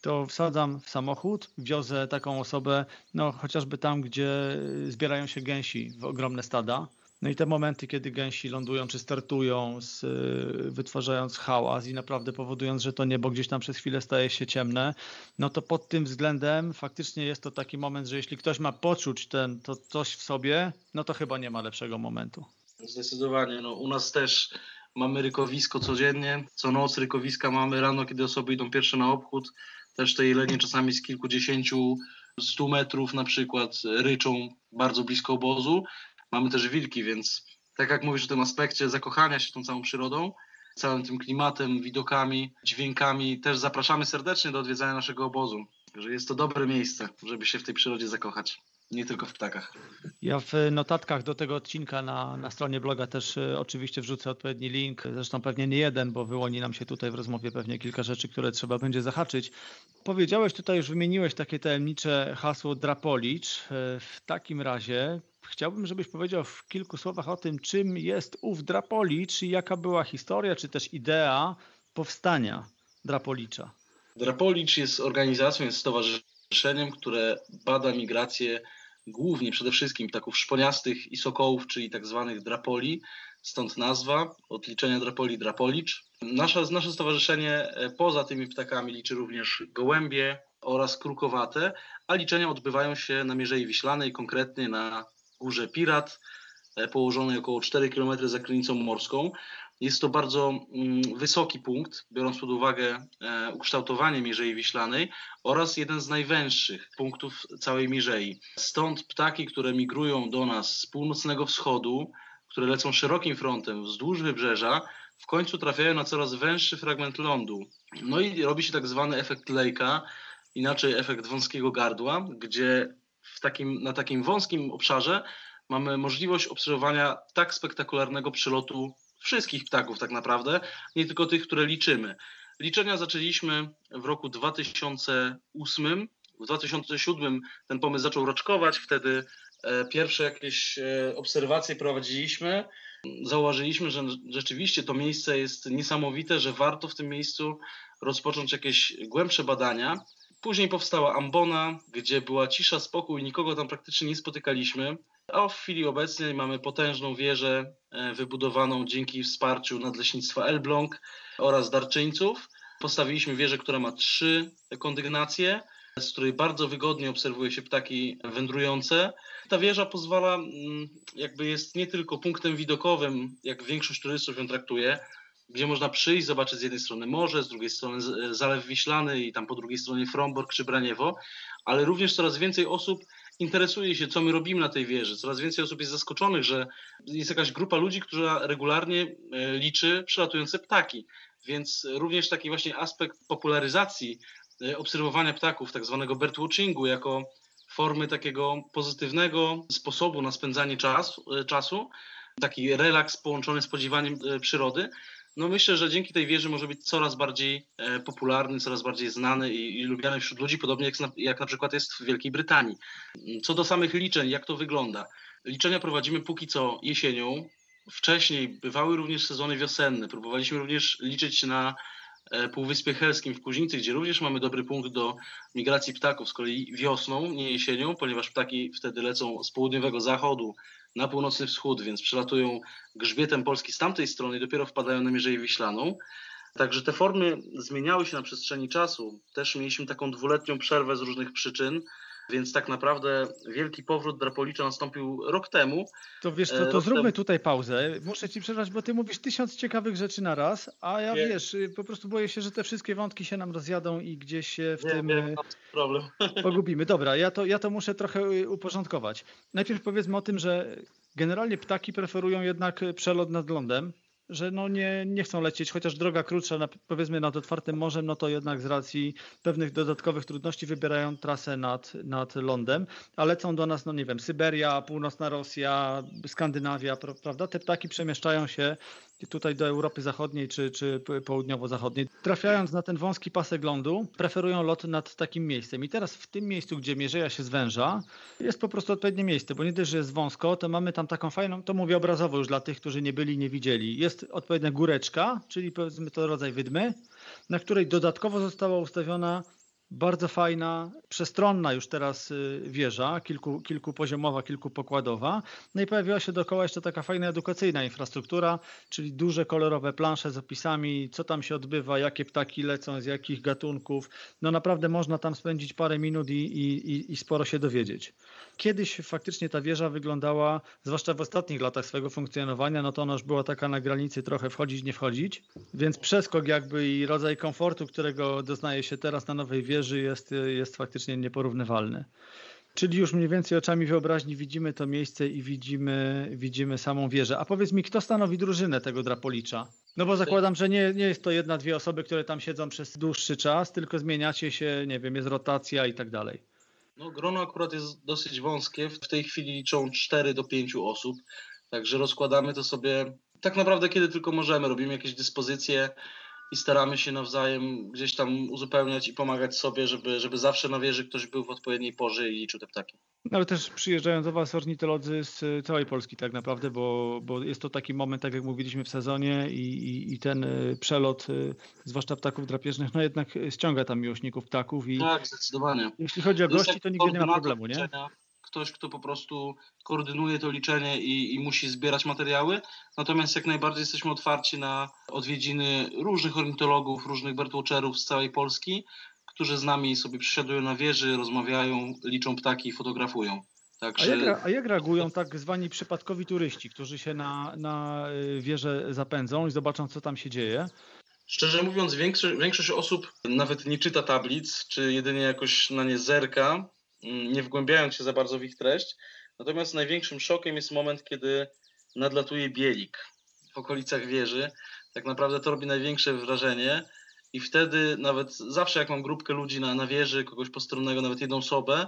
to wsadzam w samochód, wiozę taką osobę, no chociażby tam, gdzie zbierają się gęsi w ogromne stada no i te momenty, kiedy gęsi lądują czy startują, z, y, wytwarzając hałas i naprawdę powodując, że to niebo gdzieś tam przez chwilę staje się ciemne, no to pod tym względem faktycznie jest to taki moment, że jeśli ktoś ma poczuć ten, to coś w sobie, no to chyba nie ma lepszego momentu. Zdecydowanie. No, u nas też mamy rykowisko codziennie. Co noc rykowiska mamy rano, kiedy osoby idą pierwsze na obchód. Też te jelenie czasami z kilkudziesięciu, stu metrów na przykład ryczą bardzo blisko obozu mamy też wilki, więc tak jak mówisz o tym aspekcie zakochania się tą całą przyrodą, całym tym klimatem, widokami, dźwiękami, też zapraszamy serdecznie do odwiedzania naszego obozu, że jest to dobre miejsce, żeby się w tej przyrodzie zakochać. Nie tylko w ptakach. Ja w notatkach do tego odcinka na, na stronie bloga też y, oczywiście wrzucę odpowiedni link. Zresztą pewnie nie jeden, bo wyłoni nam się tutaj w rozmowie pewnie kilka rzeczy, które trzeba będzie zahaczyć. Powiedziałeś tutaj, już wymieniłeś takie tajemnicze hasło Drapolicz. Y, w takim razie chciałbym, żebyś powiedział w kilku słowach o tym, czym jest ów Drapolicz i jaka była historia, czy też idea powstania Drapolicza. Drapolicz jest organizacją, jest stowarzyszeniem, które bada migrację głównie przede wszystkim ptaków szponiastych i sokołów, czyli tak zwanych drapoli, stąd nazwa, od liczenia drapoli drapolicz. Nasze, nasze stowarzyszenie e, poza tymi ptakami liczy również gołębie oraz krukowate, a liczenia odbywają się na Mierzei Wiślanej, konkretnie na górze Pirat, e, położonej około 4 km za granicą morską. Jest to bardzo mm, wysoki punkt, biorąc pod uwagę e, ukształtowanie Mierzei Wiślanej oraz jeden z najwęższych punktów całej Mierzei. Stąd ptaki, które migrują do nas z północnego wschodu, które lecą szerokim frontem wzdłuż wybrzeża, w końcu trafiają na coraz węższy fragment lądu. No i robi się tak zwany efekt lejka, inaczej efekt wąskiego gardła, gdzie w takim, na takim wąskim obszarze mamy możliwość obserwowania tak spektakularnego przylotu wszystkich ptaków tak naprawdę, nie tylko tych, które liczymy. Liczenia zaczęliśmy w roku 2008. W 2007 ten pomysł zaczął raczkować, wtedy e, pierwsze jakieś e, obserwacje prowadziliśmy. Zauważyliśmy, że rzeczywiście to miejsce jest niesamowite, że warto w tym miejscu rozpocząć jakieś głębsze badania. Później powstała Ambona, gdzie była cisza, spokój, nikogo tam praktycznie nie spotykaliśmy. A w chwili obecnej mamy potężną wieżę e, wybudowaną dzięki wsparciu Nadleśnictwa Elbląg oraz darczyńców. Postawiliśmy wieżę, która ma trzy kondygnacje. z której bardzo wygodnie obserwuje się ptaki wędrujące. Ta wieża pozwala, mm, jakby jest nie tylko punktem widokowym, jak większość turystów ją traktuje, gdzie można przyjść, zobaczyć z jednej strony morze, z drugiej strony Zalew Wiślany i tam po drugiej stronie Fromborg czy Braniewo, ale również coraz więcej osób interesuje się, co my robimy na tej wieży. Coraz więcej osób jest zaskoczonych, że jest jakaś grupa ludzi, która regularnie e, liczy przylatujące ptaki. Więc również taki właśnie aspekt popularyzacji e, obserwowania ptaków, tak zwanego birdwatchingu, jako formy takiego pozytywnego sposobu na spędzanie czas, e, czasu, taki relaks połączony z podziwaniem przyrody, no myślę, że dzięki tej wieży może być coraz bardziej e, popularny, coraz bardziej znany i, i lubiany wśród ludzi, podobnie jak na, jak na przykład jest w Wielkiej Brytanii. Co do samych liczeń, jak to wygląda? Liczenia prowadzimy póki co jesienią. Wcześniej bywały również sezony wiosenne. Próbowaliśmy również liczyć na e, Półwyspie Helskim w Kuźnicy, gdzie również mamy dobry punkt do migracji ptaków, z kolei wiosną, nie jesienią, ponieważ ptaki wtedy lecą z południowego zachodu na północny wschód, więc przelatują grzbietem Polski z tamtej strony i dopiero wpadają na Mierzeję Wiślaną. Także te formy zmieniały się na przestrzeni czasu. Też mieliśmy taką dwuletnią przerwę z różnych przyczyn. Więc tak naprawdę wielki powrót Drapolicza nastąpił rok temu. To wiesz, to, to e, zróbmy tutaj pauzę. Muszę ci przerwać, bo ty mówisz tysiąc ciekawych rzeczy na raz, a ja wiesz, y, po prostu boję się, że te wszystkie wątki się nam rozjadą i gdzieś się w nie, tym nie, problem. [LAUGHS] pogubimy. Dobra, ja to, ja to muszę trochę y, uporządkować. Najpierw powiedzmy o tym, że generalnie ptaki preferują jednak przelot nad lądem że no nie, nie chcą lecieć, chociaż droga krótsza, na, powiedzmy nad otwartym morzem, no to jednak z racji pewnych dodatkowych trudności wybierają trasę nad, nad lądem, a lecą do nas, no nie wiem, Syberia, północna Rosja, Skandynawia, prawda? Te ptaki przemieszczają się tutaj do Europy Zachodniej czy, czy południowo-zachodniej. Trafiając na ten wąski pasek lądu, preferują lot nad takim miejscem. I teraz w tym miejscu, gdzie mierzeja się zwęża, jest po prostu odpowiednie miejsce, bo nie dość, że jest wąsko, to mamy tam taką fajną, to mówię obrazowo już dla tych, którzy nie byli, nie widzieli. Jest odpowiednia góreczka, czyli powiedzmy to rodzaj wydmy, na której dodatkowo została ustawiona bardzo fajna, przestronna już teraz y, wieża, kilku, kilkupoziomowa, kilkupokładowa. No i pojawiła się dookoła jeszcze taka fajna edukacyjna infrastruktura, czyli duże kolorowe plansze z opisami, co tam się odbywa, jakie ptaki lecą, z jakich gatunków. No naprawdę można tam spędzić parę minut i, i, i sporo się dowiedzieć. Kiedyś faktycznie ta wieża wyglądała, zwłaszcza w ostatnich latach swojego funkcjonowania, no to ona już była taka na granicy trochę wchodzić, nie wchodzić, więc przeskok jakby i rodzaj komfortu, którego doznaje się teraz na nowej wieży jest, jest faktycznie nieporównywalny. Czyli już mniej więcej oczami wyobraźni widzimy to miejsce i widzimy, widzimy samą wieżę. A powiedz mi, kto stanowi drużynę tego Drapolicza? No bo zakładam, że nie, nie jest to jedna, dwie osoby, które tam siedzą przez dłuższy czas, tylko zmieniacie się, nie wiem, jest rotacja i tak dalej. No, grono akurat jest dosyć wąskie. W tej chwili liczą 4 do 5 osób, także rozkładamy to sobie tak naprawdę kiedy tylko możemy. Robimy jakieś dyspozycje i staramy się nawzajem gdzieś tam uzupełniać i pomagać sobie, żeby, żeby zawsze na wieży ktoś był w odpowiedniej porze i liczył te ptaki. No ale też przyjeżdżają do Was ornitolodzy z całej Polski tak naprawdę, bo, bo jest to taki moment, tak jak mówiliśmy w sezonie i, i, i ten y, przelot, y, zwłaszcza ptaków drapieżnych, no jednak ściąga tam miłośników ptaków. I tak, zdecydowanie. Jeśli chodzi o gości, to nigdy nie ma problemu, nie? Ktoś, kto po prostu koordynuje to liczenie i, i, musi zbierać materiały. Natomiast jak najbardziej jesteśmy otwarci na odwiedziny różnych ornitologów, różnych birdwatcherów z całej Polski, którzy z nami sobie przysiadują na wieży, rozmawiają, liczą ptaki i fotografują. Także... A, jak, a jak reagują tak zwani przypadkowi turyści, którzy się na, na y, wieżę zapędzą i zobaczą, co tam się dzieje? Szczerze mówiąc, większość, większość osób nawet nie czyta tablic, czy jedynie jakoś na nie zerka, nie wgłębiając się za bardzo w ich treść. Natomiast największym szokiem jest moment, kiedy nadlatuje bielik w okolicach wieży. Tak naprawdę to robi największe wrażenie. I wtedy nawet zawsze jak mam grupkę ludzi na, na wieży, kogoś postronnego, nawet jedną osobę,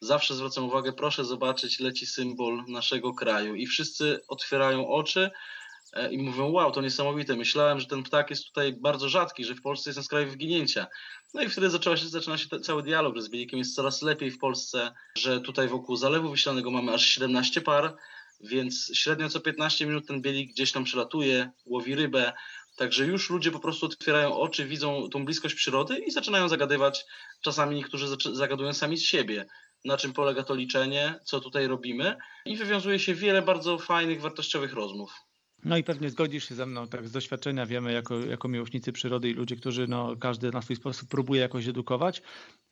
zawsze zwracam uwagę, proszę zobaczyć, leci symbol naszego kraju. I wszyscy otwierają oczy, i mówią, wow, to niesamowite, myślałem, że ten ptak jest tutaj bardzo rzadki, że w Polsce jest na skraju wyginięcia. No i wtedy się, zaczyna się cały dialog, że z bielikiem jest coraz lepiej w Polsce, że tutaj wokół Zalewu Wiślanego mamy aż 17 par, więc średnio co 15 minut ten bielik gdzieś tam przelatuje, łowi rybę, Także już ludzie po prostu otwierają oczy, widzą tą bliskość przyrody i zaczynają zagadywać. Czasami niektórzy zagadują sami z siebie, na czym polega to liczenie, co tutaj robimy, i wywiązuje się wiele bardzo fajnych, wartościowych rozmów. No i pewnie zgodzisz się ze mną, tak z doświadczenia wiemy, jako, jako miłośnicy przyrody i ludzie, którzy no, każdy na swój sposób próbuje jakoś edukować,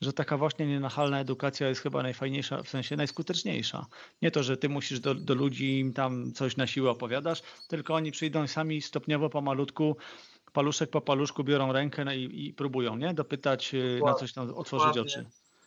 że taka właśnie nienachalna edukacja jest chyba najfajniejsza, w sensie najskuteczniejsza. Nie to, że ty musisz do, do ludzi im tam coś na siłę opowiadasz, tylko oni przyjdą sami stopniowo, pomalutku, paluszek po paluszku biorą rękę no i, i próbują, nie? Dopytać, Dokładnie. na coś tam, otworzyć Dokładnie. oczy.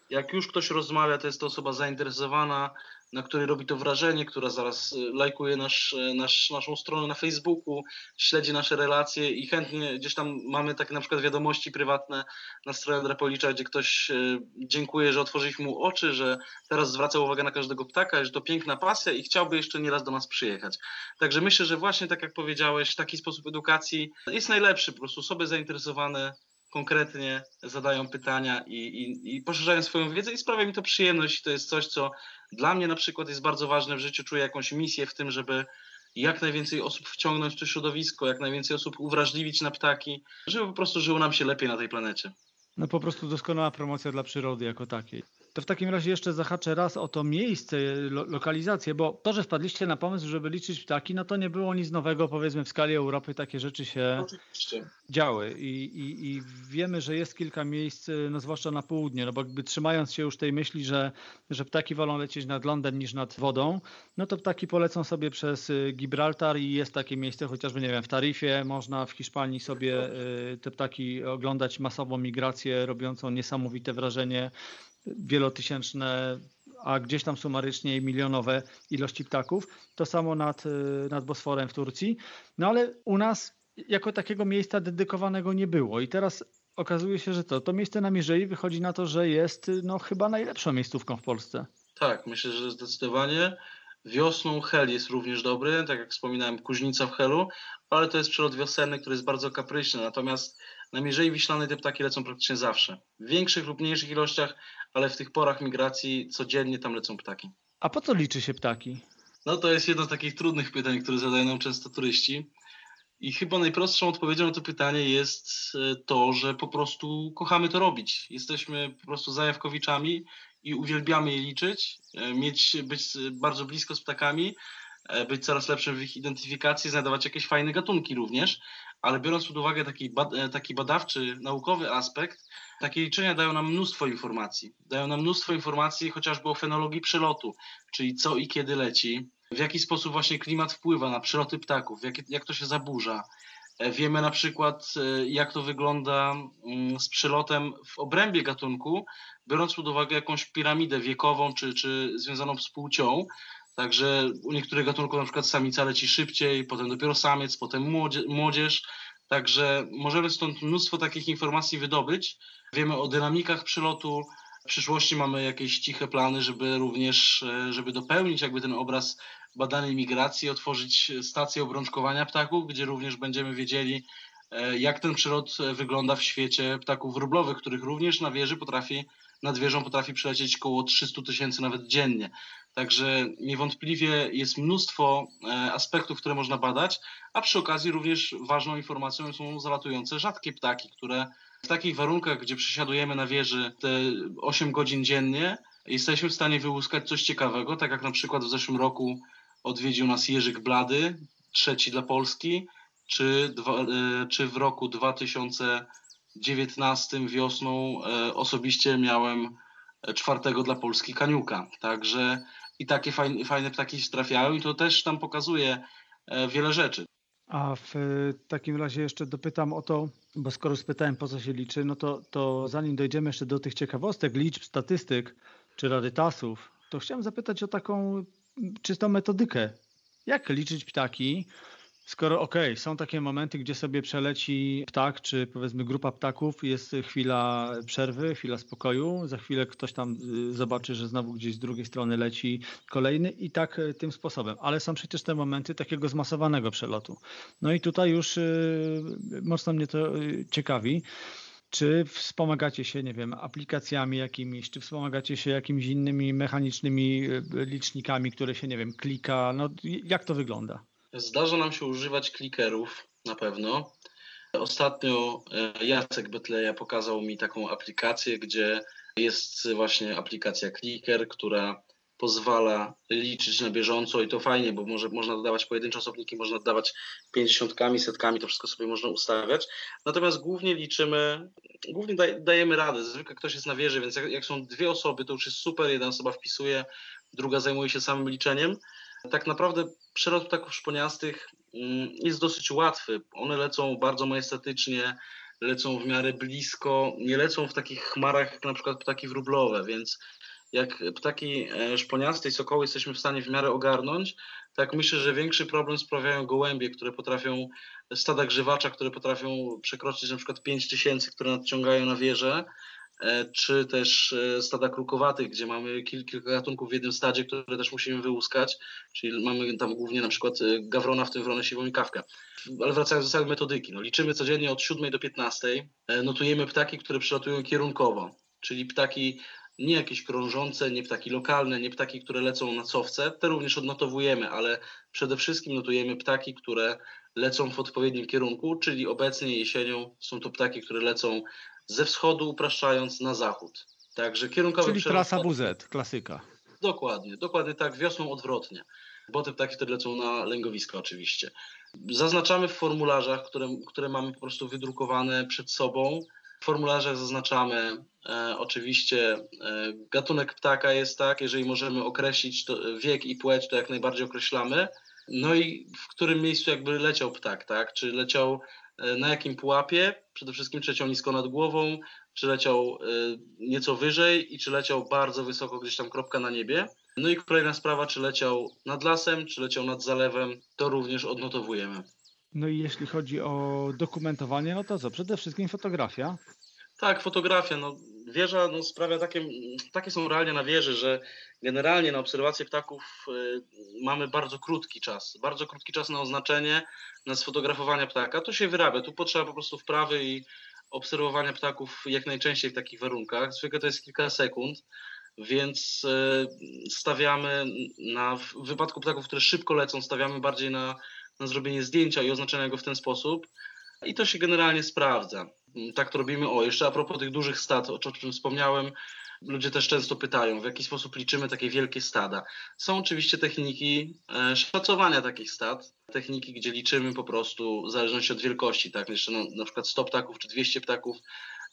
Jak już ktoś rozmawia, to jest to osoba zainteresowana, na której robi to wrażenie, która zaraz y, lajkuje nasz, y, nasz, naszą stronę na Facebooku, śledzi nasze relacje i chętnie gdzieś tam mamy takie na przykład wiadomości prywatne na stronie Andrapolicza, gdzie ktoś y, dziękuję, że otworzyliśmy mu oczy, że teraz zwraca uwagę na każdego ptaka, że to piękna pasja i chciałby jeszcze nieraz do nas przyjechać. Także myślę, że właśnie tak jak powiedziałeś, taki sposób edukacji jest najlepszy, po prostu osoby zainteresowane konkretnie zadają pytania i, i, i poszerzają swoją wiedzę i sprawia mi to przyjemność. To jest coś, co dla mnie na przykład jest bardzo ważne w życiu. Czuję jakąś misję w tym, żeby jak najwięcej osób wciągnąć w to środowisko, jak najwięcej osób uwrażliwić na ptaki, żeby po prostu żyło nam się lepiej na tej planecie. No po prostu doskonała promocja dla przyrody jako takiej. To w takim razie jeszcze zahaczę raz o to miejsce, lo, lokalizację, bo to, że wpadliście na pomysł, żeby liczyć ptaki, no to nie było nic nowego, powiedzmy w skali Europy takie rzeczy się Oczywiście. działy I, i, i wiemy, że jest kilka miejsc, no zwłaszcza na południe, no bo jakby trzymając się już tej myśli, że, że ptaki wolą lecieć nad lądem niż nad wodą, no to ptaki polecą sobie przez y, Gibraltar i jest takie miejsce, chociażby nie wiem, w Tarifie można w Hiszpanii sobie y, te ptaki oglądać masową migrację robiącą niesamowite wrażenie wielotysięczne, a gdzieś tam sumarycznie milionowe ilości ptaków. To samo nad, y, nad Bosforem w Turcji. No ale u nas jako takiego miejsca dedykowanego nie było i teraz okazuje się, że to, to miejsce na Mierzei wychodzi na to, że jest no, chyba najlepszą miejscówką w Polsce. Tak, myślę, że zdecydowanie. Wiosną Hel jest również dobry, tak jak wspominałem, Kuźnica w Helu, ale to jest przylot wiosenny, który jest bardzo kapryśny. Natomiast na Mierzei Wiślanej te ptaki lecą praktycznie zawsze. W większych lub mniejszych ilościach, ale w tych porach migracji codziennie tam lecą ptaki. A po co liczy się ptaki? No to jest jedno z takich trudnych pytań, które zadają nam często turyści. I chyba najprostszą odpowiedzią na to pytanie jest e, to, że po prostu kochamy to robić. Jesteśmy po prostu zajawkowiczami i uwielbiamy je liczyć, e, mieć, być bardzo blisko z ptakami, e, być coraz lepszym w ich identyfikacji, znajdować jakieś fajne gatunki również, ale biorąc pod uwagę taki, bad, e, taki badawczy, naukowy aspekt, takie liczenia dają nam mnóstwo informacji. Dają nam mnóstwo informacji chociażby o fenologii przelotu, czyli co i kiedy leci, w jaki sposób właśnie klimat wpływa na przeloty ptaków, jak, jak to się zaburza. E, wiemy na przykład, e, jak to wygląda mm, z przelotem w obrębie gatunku, biorąc pod uwagę jakąś piramidę wiekową czy, czy związaną z płcią, Także u niektórych gatunków na przykład samica leci szybciej, potem dopiero samiec, potem młodzież. Także możemy stąd mnóstwo takich informacji wydobyć. Wiemy o dynamikach przylotu. W przyszłości mamy jakieś ciche plany, żeby również, e, żeby dopełnić jakby ten obraz badanej migracji, otworzyć stację obrączkowania ptaków, gdzie również będziemy wiedzieli, e, jak ten przylot wygląda w świecie ptaków wróblowych, których również na wieży potrafi, nad wieżą potrafi przylecieć około 300 tysięcy nawet dziennie. Także niewątpliwie jest mnóstwo e, aspektów, które można badać, a przy okazji również ważną informacją są zalatujące rzadkie ptaki, które w takich warunkach, gdzie przesiadujemy na wieży te 8 godzin dziennie, jesteśmy w stanie wyłuskać coś ciekawego, tak jak na przykład w zeszłym roku odwiedził nas Jerzyk Blady, trzeci dla Polski, czy, dwa, e, czy w roku 2019 wiosną e, osobiście miałem czwartego dla Polski Kaniuka. Także i takie fajne, fajne ptaki się trafiają i to też tam pokazuje e, wiele rzeczy. A w takim razie jeszcze dopytam o to, bo skoro spytałem po co się liczy, no to, to zanim dojdziemy jeszcze do tych ciekawostek, liczb, statystyk czy rarytasów, to chciałem zapytać o taką czystą metodykę. Jak liczyć ptaki, Skoro okej, okay, są takie momenty, gdzie sobie przeleci ptak, czy powiedzmy grupa ptaków, jest chwila przerwy, chwila spokoju, za chwilę ktoś tam y, zobaczy, że znowu gdzieś z drugiej strony leci kolejny i tak y, tym sposobem. Ale są przecież te momenty takiego zmasowanego przelotu. No i tutaj już y, mocno mnie to ciekawi. Czy wspomagacie się, nie wiem, aplikacjami jakimiś, czy wspomagacie się jakimiś innymi mechanicznymi licznikami, które się, nie wiem, klika? No, jak to wygląda? Zdarza nam się używać klikerów na pewno. Ostatnio e, Jacek Betleja pokazał mi taką aplikację, gdzie jest właśnie aplikacja Clicker, która pozwala liczyć na bieżąco i to fajnie, bo może, można dodawać pojedyncze osobniki, można dodawać pięćdziesiątkami, setkami, to wszystko sobie można ustawiać. Natomiast głównie liczymy, głównie daj, dajemy radę. Zwykle ktoś jest na wieży, więc jak, jak są dwie osoby, to już jest super, jedna osoba wpisuje, druga zajmuje się samym liczeniem. Tak naprawdę przelot ptaków szponiastych mm, jest dosyć łatwy. One lecą bardzo majestatycznie, lecą w miarę blisko, nie lecą w takich chmarach jak na przykład ptaki wróblowe, więc jak ptaki e, szponiaste i sokoły jesteśmy w stanie w miarę ogarnąć, tak myślę, że większy problem sprawiają gołębie, które potrafią, stada grzywacza, które potrafią przekroczyć na przykład 5 tysięcy, które nadciągają na wieżę, czy też e, stada krukowatych, gdzie mamy kilka gatunków w jednym stadzie, które też musimy wyłuskać, czyli mamy tam głównie na przykład gawrona, w tym wronę siwą i kawkę. Ale wracając do całej metodyki, no liczymy codziennie od 7 do 15, notujemy ptaki, które przylatują kierunkowo, czyli ptaki nie jakieś krążące, nie ptaki lokalne, nie ptaki, które lecą na cofce, te również odnotowujemy, ale przede wszystkim notujemy ptaki, które lecą w odpowiednim kierunku, czyli obecnie jesienią są to ptaki, które lecą ze wschodu, upraszczając na zachód. Także kierunkowy Czyli trasa WZ, klasyka. Dokładnie, dokładnie tak, wiosną odwrotnie, bo te ptaki wtedy lecą na lęgowiska oczywiście. Zaznaczamy w formularzach, które, które mamy po prostu wydrukowane przed sobą, w formularzach zaznaczamy e, oczywiście e, gatunek ptaka jest tak, jeżeli możemy określić to, wiek i płeć, to jak najbardziej określamy. No i w którym miejscu jakby leciał ptak, tak? Czy leciał na jakim pułapie, przede wszystkim czy leciał nisko nad głową, czy leciał e, nieco wyżej i czy leciał bardzo wysoko gdzieś tam kropka na niebie. No i kolejna sprawa, czy leciał nad lasem, czy leciał nad zalewem, to również odnotowujemy. No i jeśli chodzi o dokumentowanie, no to co? Przede wszystkim fotografia. Tak, fotografia. No, wieża no, sprawia takie, takie są realia na wieży, że generalnie na obserwację ptaków y, mamy bardzo krótki czas. Bardzo krótki czas na oznaczenie, na sfotografowanie ptaka. To się wyrabia. Tu potrzeba po prostu wprawy i obserwowania ptaków jak najczęściej w takich warunkach. Zwykle to jest kilka sekund, więc y, stawiamy na, w wypadku ptaków, które szybko lecą, stawiamy bardziej na na zrobienie zdjęcia i oznaczenia go w ten sposób. I to się generalnie sprawdza. Tak to robimy. O, jeszcze a propos tych dużych stad, o czym wspomniałem, ludzie też często pytają, w jaki sposób liczymy takie wielkie stada. Są oczywiście techniki e, szacowania takich stad, techniki, gdzie liczymy po prostu w zależności od wielkości, tak, jeszcze na, przykład 100 ptaków czy 200 ptaków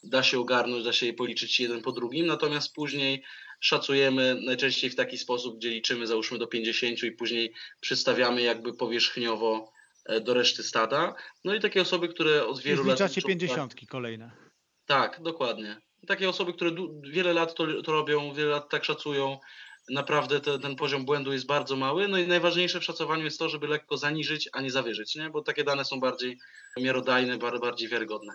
da się ogarnąć, da się je policzyć jeden po drugim, natomiast później szacujemy najczęściej w taki sposób, gdzie liczymy załóżmy do 50 i później przystawiamy jakby powierzchniowo do reszty stada. No i takie osoby, które od wielu lat... Zliczacie 50 kolejne. Tak, dokładnie. Takie osoby, które wiele lat to, to robią, wiele lat tak szacują, naprawdę te, ten poziom błędu jest bardzo mały. No i najważniejsze w szacowaniu jest to, żeby lekko zaniżyć, a nie zawyżyć, nie? bo takie dane są bardziej miarodajne, bardziej wiarygodne.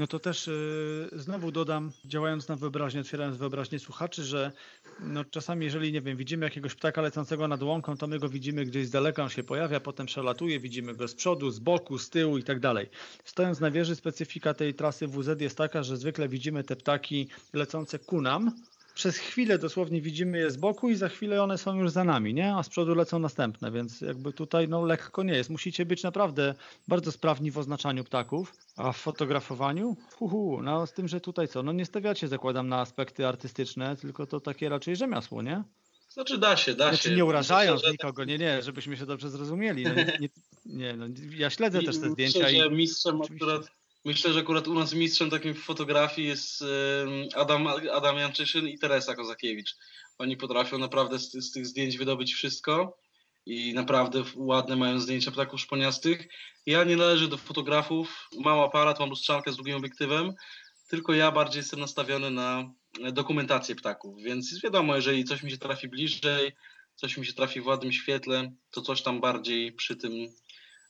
No to też yy, znowu dodam, działając na wyobraźnię, otwierając wyobraźnię słuchaczy, że no czasami jeżeli, nie wiem, widzimy jakiegoś ptaka lecącego nad łąką, to my go widzimy gdzieś z daleka, on się pojawia, potem przelatuje, widzimy go z przodu, z boku, z tyłu i tak dalej. Stojąc na wieży, specyfika tej trasy WZ jest taka, że zwykle widzimy te ptaki lecące ku nam, przez chwilę dosłownie widzimy je z boku i za chwilę one są już za nami, nie? A z przodu lecą następne, więc jakby tutaj no lekko nie jest. Musicie być naprawdę bardzo sprawni w oznaczaniu ptaków, a w fotografowaniu? Huhu, no z tym, że tutaj co? No nie stawiacie, zakładam, na aspekty artystyczne, tylko to takie raczej rzemiosło, nie? Znaczy da się, da znaczy, się. nie urażając Myślę, nikogo, nie, nie, żebyśmy się dobrze zrozumieli. No, nie, nie, no, ja śledzę I też te [LAUGHS] zdjęcia. Myślę, i... że mistrzem akurat Myślę, że akurat u nas mistrzem takim w fotografii jest Adam, Adam Janczyszyn i Teresa Kozakiewicz. Oni potrafią naprawdę z, z tych zdjęć wydobyć wszystko i naprawdę ładne mają zdjęcia ptaków szponiastych. Ja nie należę do fotografów, mam aparat, mam lustrzankę z drugim obiektywem, tylko ja bardziej jestem nastawiony na dokumentację ptaków, więc wiadomo, jeżeli coś mi się trafi bliżej, coś mi się trafi w ładnym świetle, to coś tam bardziej przy tym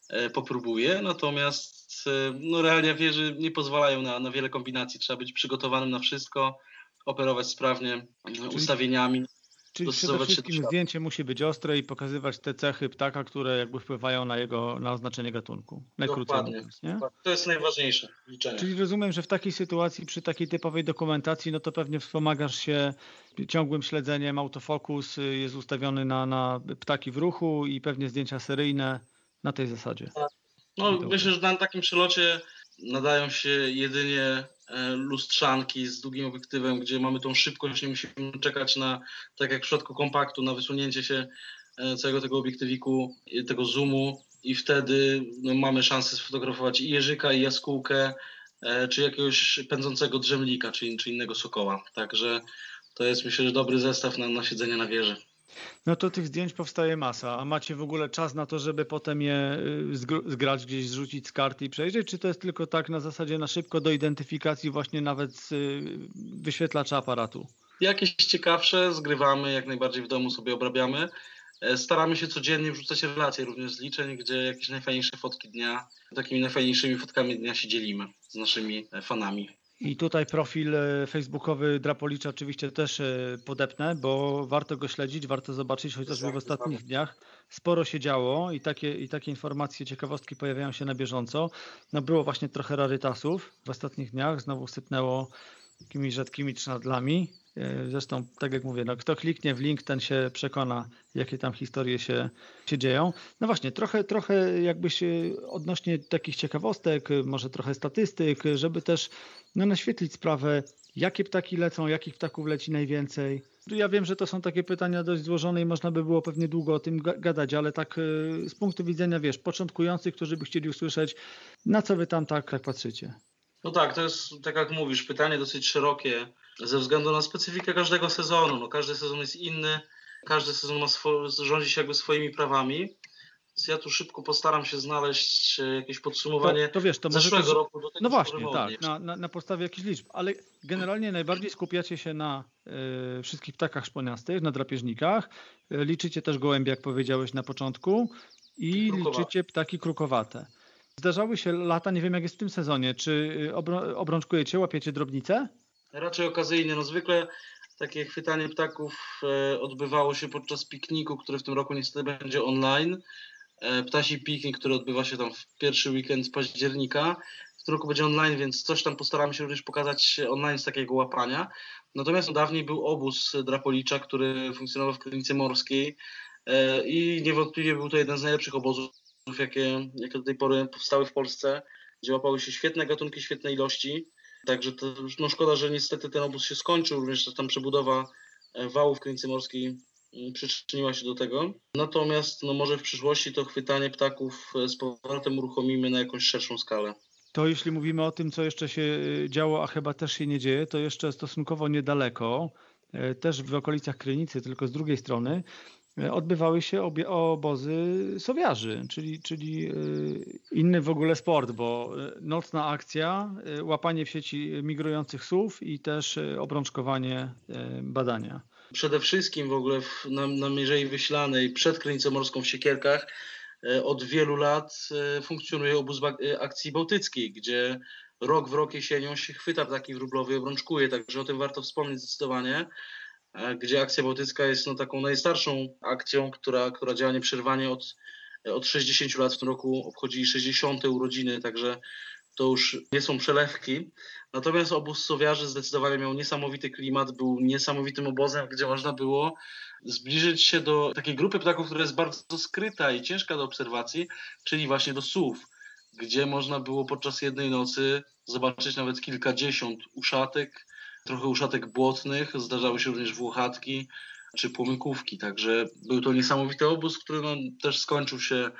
e, popróbuję, natomiast no, realia wieży nie pozwalają na, na wiele kombinacji. Trzeba być przygotowanym na wszystko, operować sprawnie czyli, ustawieniami. Czyli przede wszystkim zdjęcie musi być ostre i pokazywać te cechy ptaka, które jakby wpływają na jego na oznaczenie gatunku. Najkrócej Dokładnie. mówiąc? To jest najważniejsze liczenie. Czyli rozumiem, że w takiej sytuacji, przy takiej typowej dokumentacji, no to pewnie wspomagasz się ciągłym śledzeniem, autofokus jest ustawiony na, na ptaki w ruchu i pewnie zdjęcia seryjne na tej zasadzie. Tak. No, myślę, że na takim przelocie nadają się jedynie e, lustrzanki z długim obiektywem, gdzie mamy tą szybkość, nie musimy czekać na, tak jak w przypadku kompaktu, na wysunięcie się e, całego tego obiektywiku, tego zoomu i wtedy no, mamy szansę sfotografować i jeżyka, i jaskółkę, czy jakiegoś pędzącego drzemlika, czy, czy innego sokoła. Także to jest myślę, że dobry zestaw na, na siedzenie na wieży. No to tych zdjęć powstaje masa, a macie w ogóle czas na to, żeby potem je y, zgrać gdzieś, zrzucić z karty i przejrzeć, czy to jest tylko tak na zasadzie na szybko do identyfikacji właśnie nawet z y, wyświetlacza aparatu? Jakieś ciekawsze zgrywamy, jak najbardziej w domu sobie obrabiamy. E, staramy się codziennie wrzucać relacje również z liczeń, gdzie jakieś najfajniejsze fotki dnia, takimi najfajniejszymi fotkami dnia się dzielimy z naszymi e, fanami. I tutaj profil e, facebookowy Drapolicza oczywiście też e, podepnę, bo warto go śledzić, warto zobaczyć, chociażby w ostatnich dniach sporo się działo i takie, i takie informacje, ciekawostki pojawiają się na bieżąco. No było właśnie trochę rarytasów w ostatnich dniach, znowu sypnęło takimi rzadkimi trzynadlami. E, zresztą, tak jak mówię, no, kto kliknie w link, ten się przekona, jakie tam historie się, się dzieją. No właśnie, trochę, trochę jakbyś odnośnie takich ciekawostek, może trochę statystyk, żeby też no, naświetlić sprawę, jakie ptaki lecą, jakich ptaków leci najwięcej. Ja wiem, że to są takie pytania dość złożone i można by było pewnie długo o tym gadać, ale tak e, z punktu widzenia, wiesz, początkujących, którzy by chcieli usłyszeć, na co wy tam tak, tak patrzycie? No tak, to jest, tak jak mówisz, pytanie dosyć szerokie ze względu na specyfikę każdego sezonu. No, każdy sezon jest inny, każdy sezon ma swo- rządzi się jakby swoimi prawami. Więc ja tu szybko postaram się znaleźć e, jakieś podsumowanie to, to wiesz, to zeszłego też... roku do tego No właśnie, tak, na, na, na, podstawie jakichś liczb, ale generalnie najbardziej skupiacie się na y, wszystkich ptakach szponiastych, na drapieżnikach. Y, liczycie też gołębie, jak powiedziałeś na początku i liczycie ptaki krukowate. Zdarzały się lata, nie wiem jak jest w tym sezonie, czy obrączkujecie, łapiecie drobnice? Raczej okazyjnie. No zwykle takie chwytanie ptaków e, odbywało się podczas pikniku, który w tym roku niestety będzie online. E, ptasi piknik, który odbywa się tam w pierwszy weekend października. W tym roku będzie online, więc coś tam postaramy się również pokazać online z takiego łapania. Natomiast dawniej był obóz Drapolicza, który funkcjonował w klinice morskiej e, i niewątpliwie był to jeden z najlepszych obozów, jakie, jakie do tej pory powstały w Polsce, gdzie łapały się świetne gatunki, świetne ilości. Także to, no szkoda, że niestety ten obóz się skończył, również tam przebudowa e, wałów w klinice morskiej mm, przyczyniła się do tego. Natomiast no może w przyszłości to chwytanie ptaków e, z powrotem uruchomimy na jakąś szerszą skalę. To jeśli mówimy o tym, co jeszcze się e, działo, a chyba też się nie dzieje, to jeszcze stosunkowo niedaleko, też w okolicach Krynicy, tylko z drugiej strony, odbywały się obie, obozy sowiarzy, czyli, czyli e, inny w ogóle sport, bo e, nocna akcja, e, łapanie w sieci migrujących słów i też obrączkowanie badania. Przede wszystkim w ogóle w, na, na Mierzei Wyślanej przed Krynicą Morską w Siekierkach od wielu lat funkcjonuje obóz akcji bałtyckiej, gdzie rok w rok jesienią się chwyta ptaki wróblowe i obrączkuje, także o tym warto wspomnieć zdecydowanie. E, gdzie akcja bałtycka jest no, taką najstarszą akcją, która, która działa nieprzerwanie od, od 60 lat. W tym roku obchodzi 60. urodziny, także to już nie są przelewki. Natomiast obóz Sowiarzy zdecydowanie miał niesamowity klimat, był niesamowitym obozem, gdzie można było zbliżyć się do takiej grupy ptaków, która jest bardzo skryta i ciężka do obserwacji, czyli właśnie do słów, gdzie można było podczas jednej nocy zobaczyć nawet kilkadziesiąt uszatek, trochę uszatek błotnych, zdarzały się również włochatki czy płomykówki, także był to niesamowity obóz, który no, też skończył się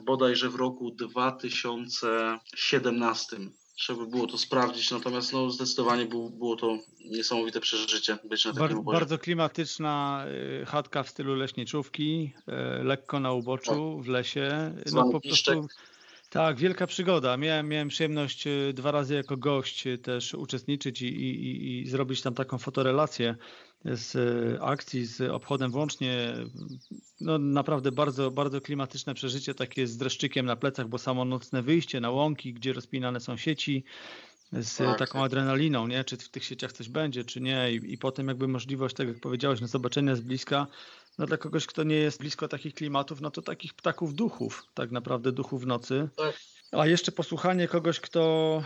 bodajże w roku 2017. Trzeba by było to sprawdzić, natomiast no, zdecydowanie był, było to niesamowite przeżycie być na takim Bar obozie. Bardzo klimatyczna y, chatka w stylu leśniczówki, y, lekko na uboczu, w lesie. No, po prostu tak, wielka przygoda. Miałem, miałem przyjemność e, dwa razy jako gość e, też uczestniczyć i, i, i zrobić tam taką fotorelację z e, akcji, z obchodem włącznie. No naprawdę bardzo, bardzo klimatyczne przeżycie, takie z dreszczykiem na plecach, bo samo nocne wyjście na łąki, gdzie rozpinane są sieci, z tak, taką tak. adrenaliną, nie? czy w tych sieciach coś będzie, czy nie. I, I potem jakby możliwość, tak jak powiedziałeś, no zobaczenia z bliska no dla kogoś, kto nie jest blisko takich klimatów, no to takich ptaków duchów, tak naprawdę duchów nocy. Tak. A jeszcze posłuchanie kogoś, kto,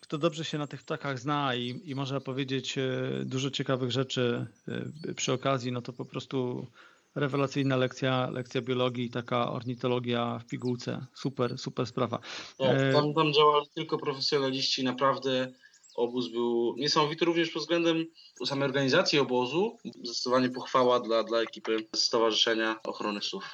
kto dobrze się na tych ptakach zna i, i może powiedzieć e, dużo ciekawych rzeczy e, przy okazji, no to po prostu rewelacyjna lekcja, lekcja biologii, taka ornitologia w pigułce. Super, super sprawa. Tak, tam, tam działali tylko profesjonaliści, naprawdę obóz był niesamowity również pod względem samej organizacji obozu. Zdecydowanie pochwała dla, dla ekipy Stowarzyszenia Ochrony Psów.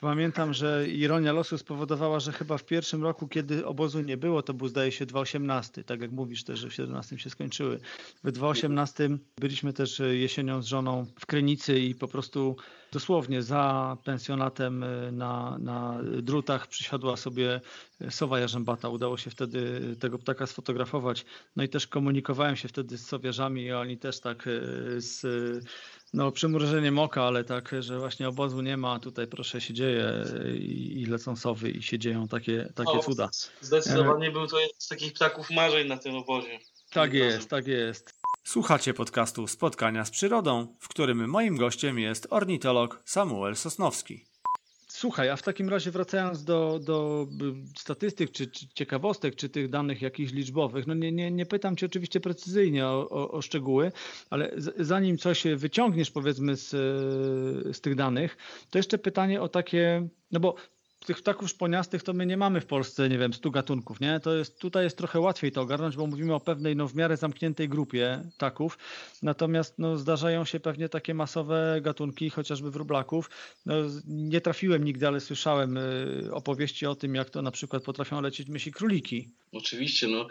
Pamiętam, że ironia losu spowodowała, że chyba w pierwszym roku, kiedy obozu nie było, to był zdaje się 2018, tak jak mówisz też, że w 17 się skończyły. W 2018 byliśmy też jesienią z żoną w Krynicy i po prostu dosłownie za pensjonatem e, na, na drutach przysiadła sobie sowa jarzębata. Udało się wtedy tego ptaka sfotografować. No i też komunikowałem się wtedy z sowiarzami i oni też tak e, z no, przymrużeniem oka, ale tak, że właśnie obozu nie ma, tutaj proszę się dzieje i, i lecą sowy i się dzieją takie, takie cuda. Zdecydowanie był to jeden z takich ptaków marzeń na tym obozie. Tak jest, tak jest. Słuchacie podcastu Spotkania z Przyrodą, w którym moim gościem jest ornitolog Samuel Sosnowski. Słuchaj, a w takim razie wracając do, do statystyk, czy, czy ciekawostek, czy tych danych jakichś liczbowych, no nie, nie, nie pytam Cię oczywiście precyzyjnie o, o, o szczegóły, ale z, zanim coś wyciągniesz powiedzmy z, z tych danych, to jeszcze pytanie o takie, no bo tych ptaków szponiastych to my nie mamy w Polsce, nie wiem, stu gatunków, nie? To jest, tutaj jest trochę łatwiej to ogarnąć, bo mówimy o pewnej, no w miarę zamkniętej grupie ptaków, natomiast no zdarzają się pewnie takie masowe gatunki, chociażby wróblaków. No, nie trafiłem nigdy, ale słyszałem y, opowieści o tym, jak to na przykład potrafią lecieć myśli króliki. Oczywiście, no.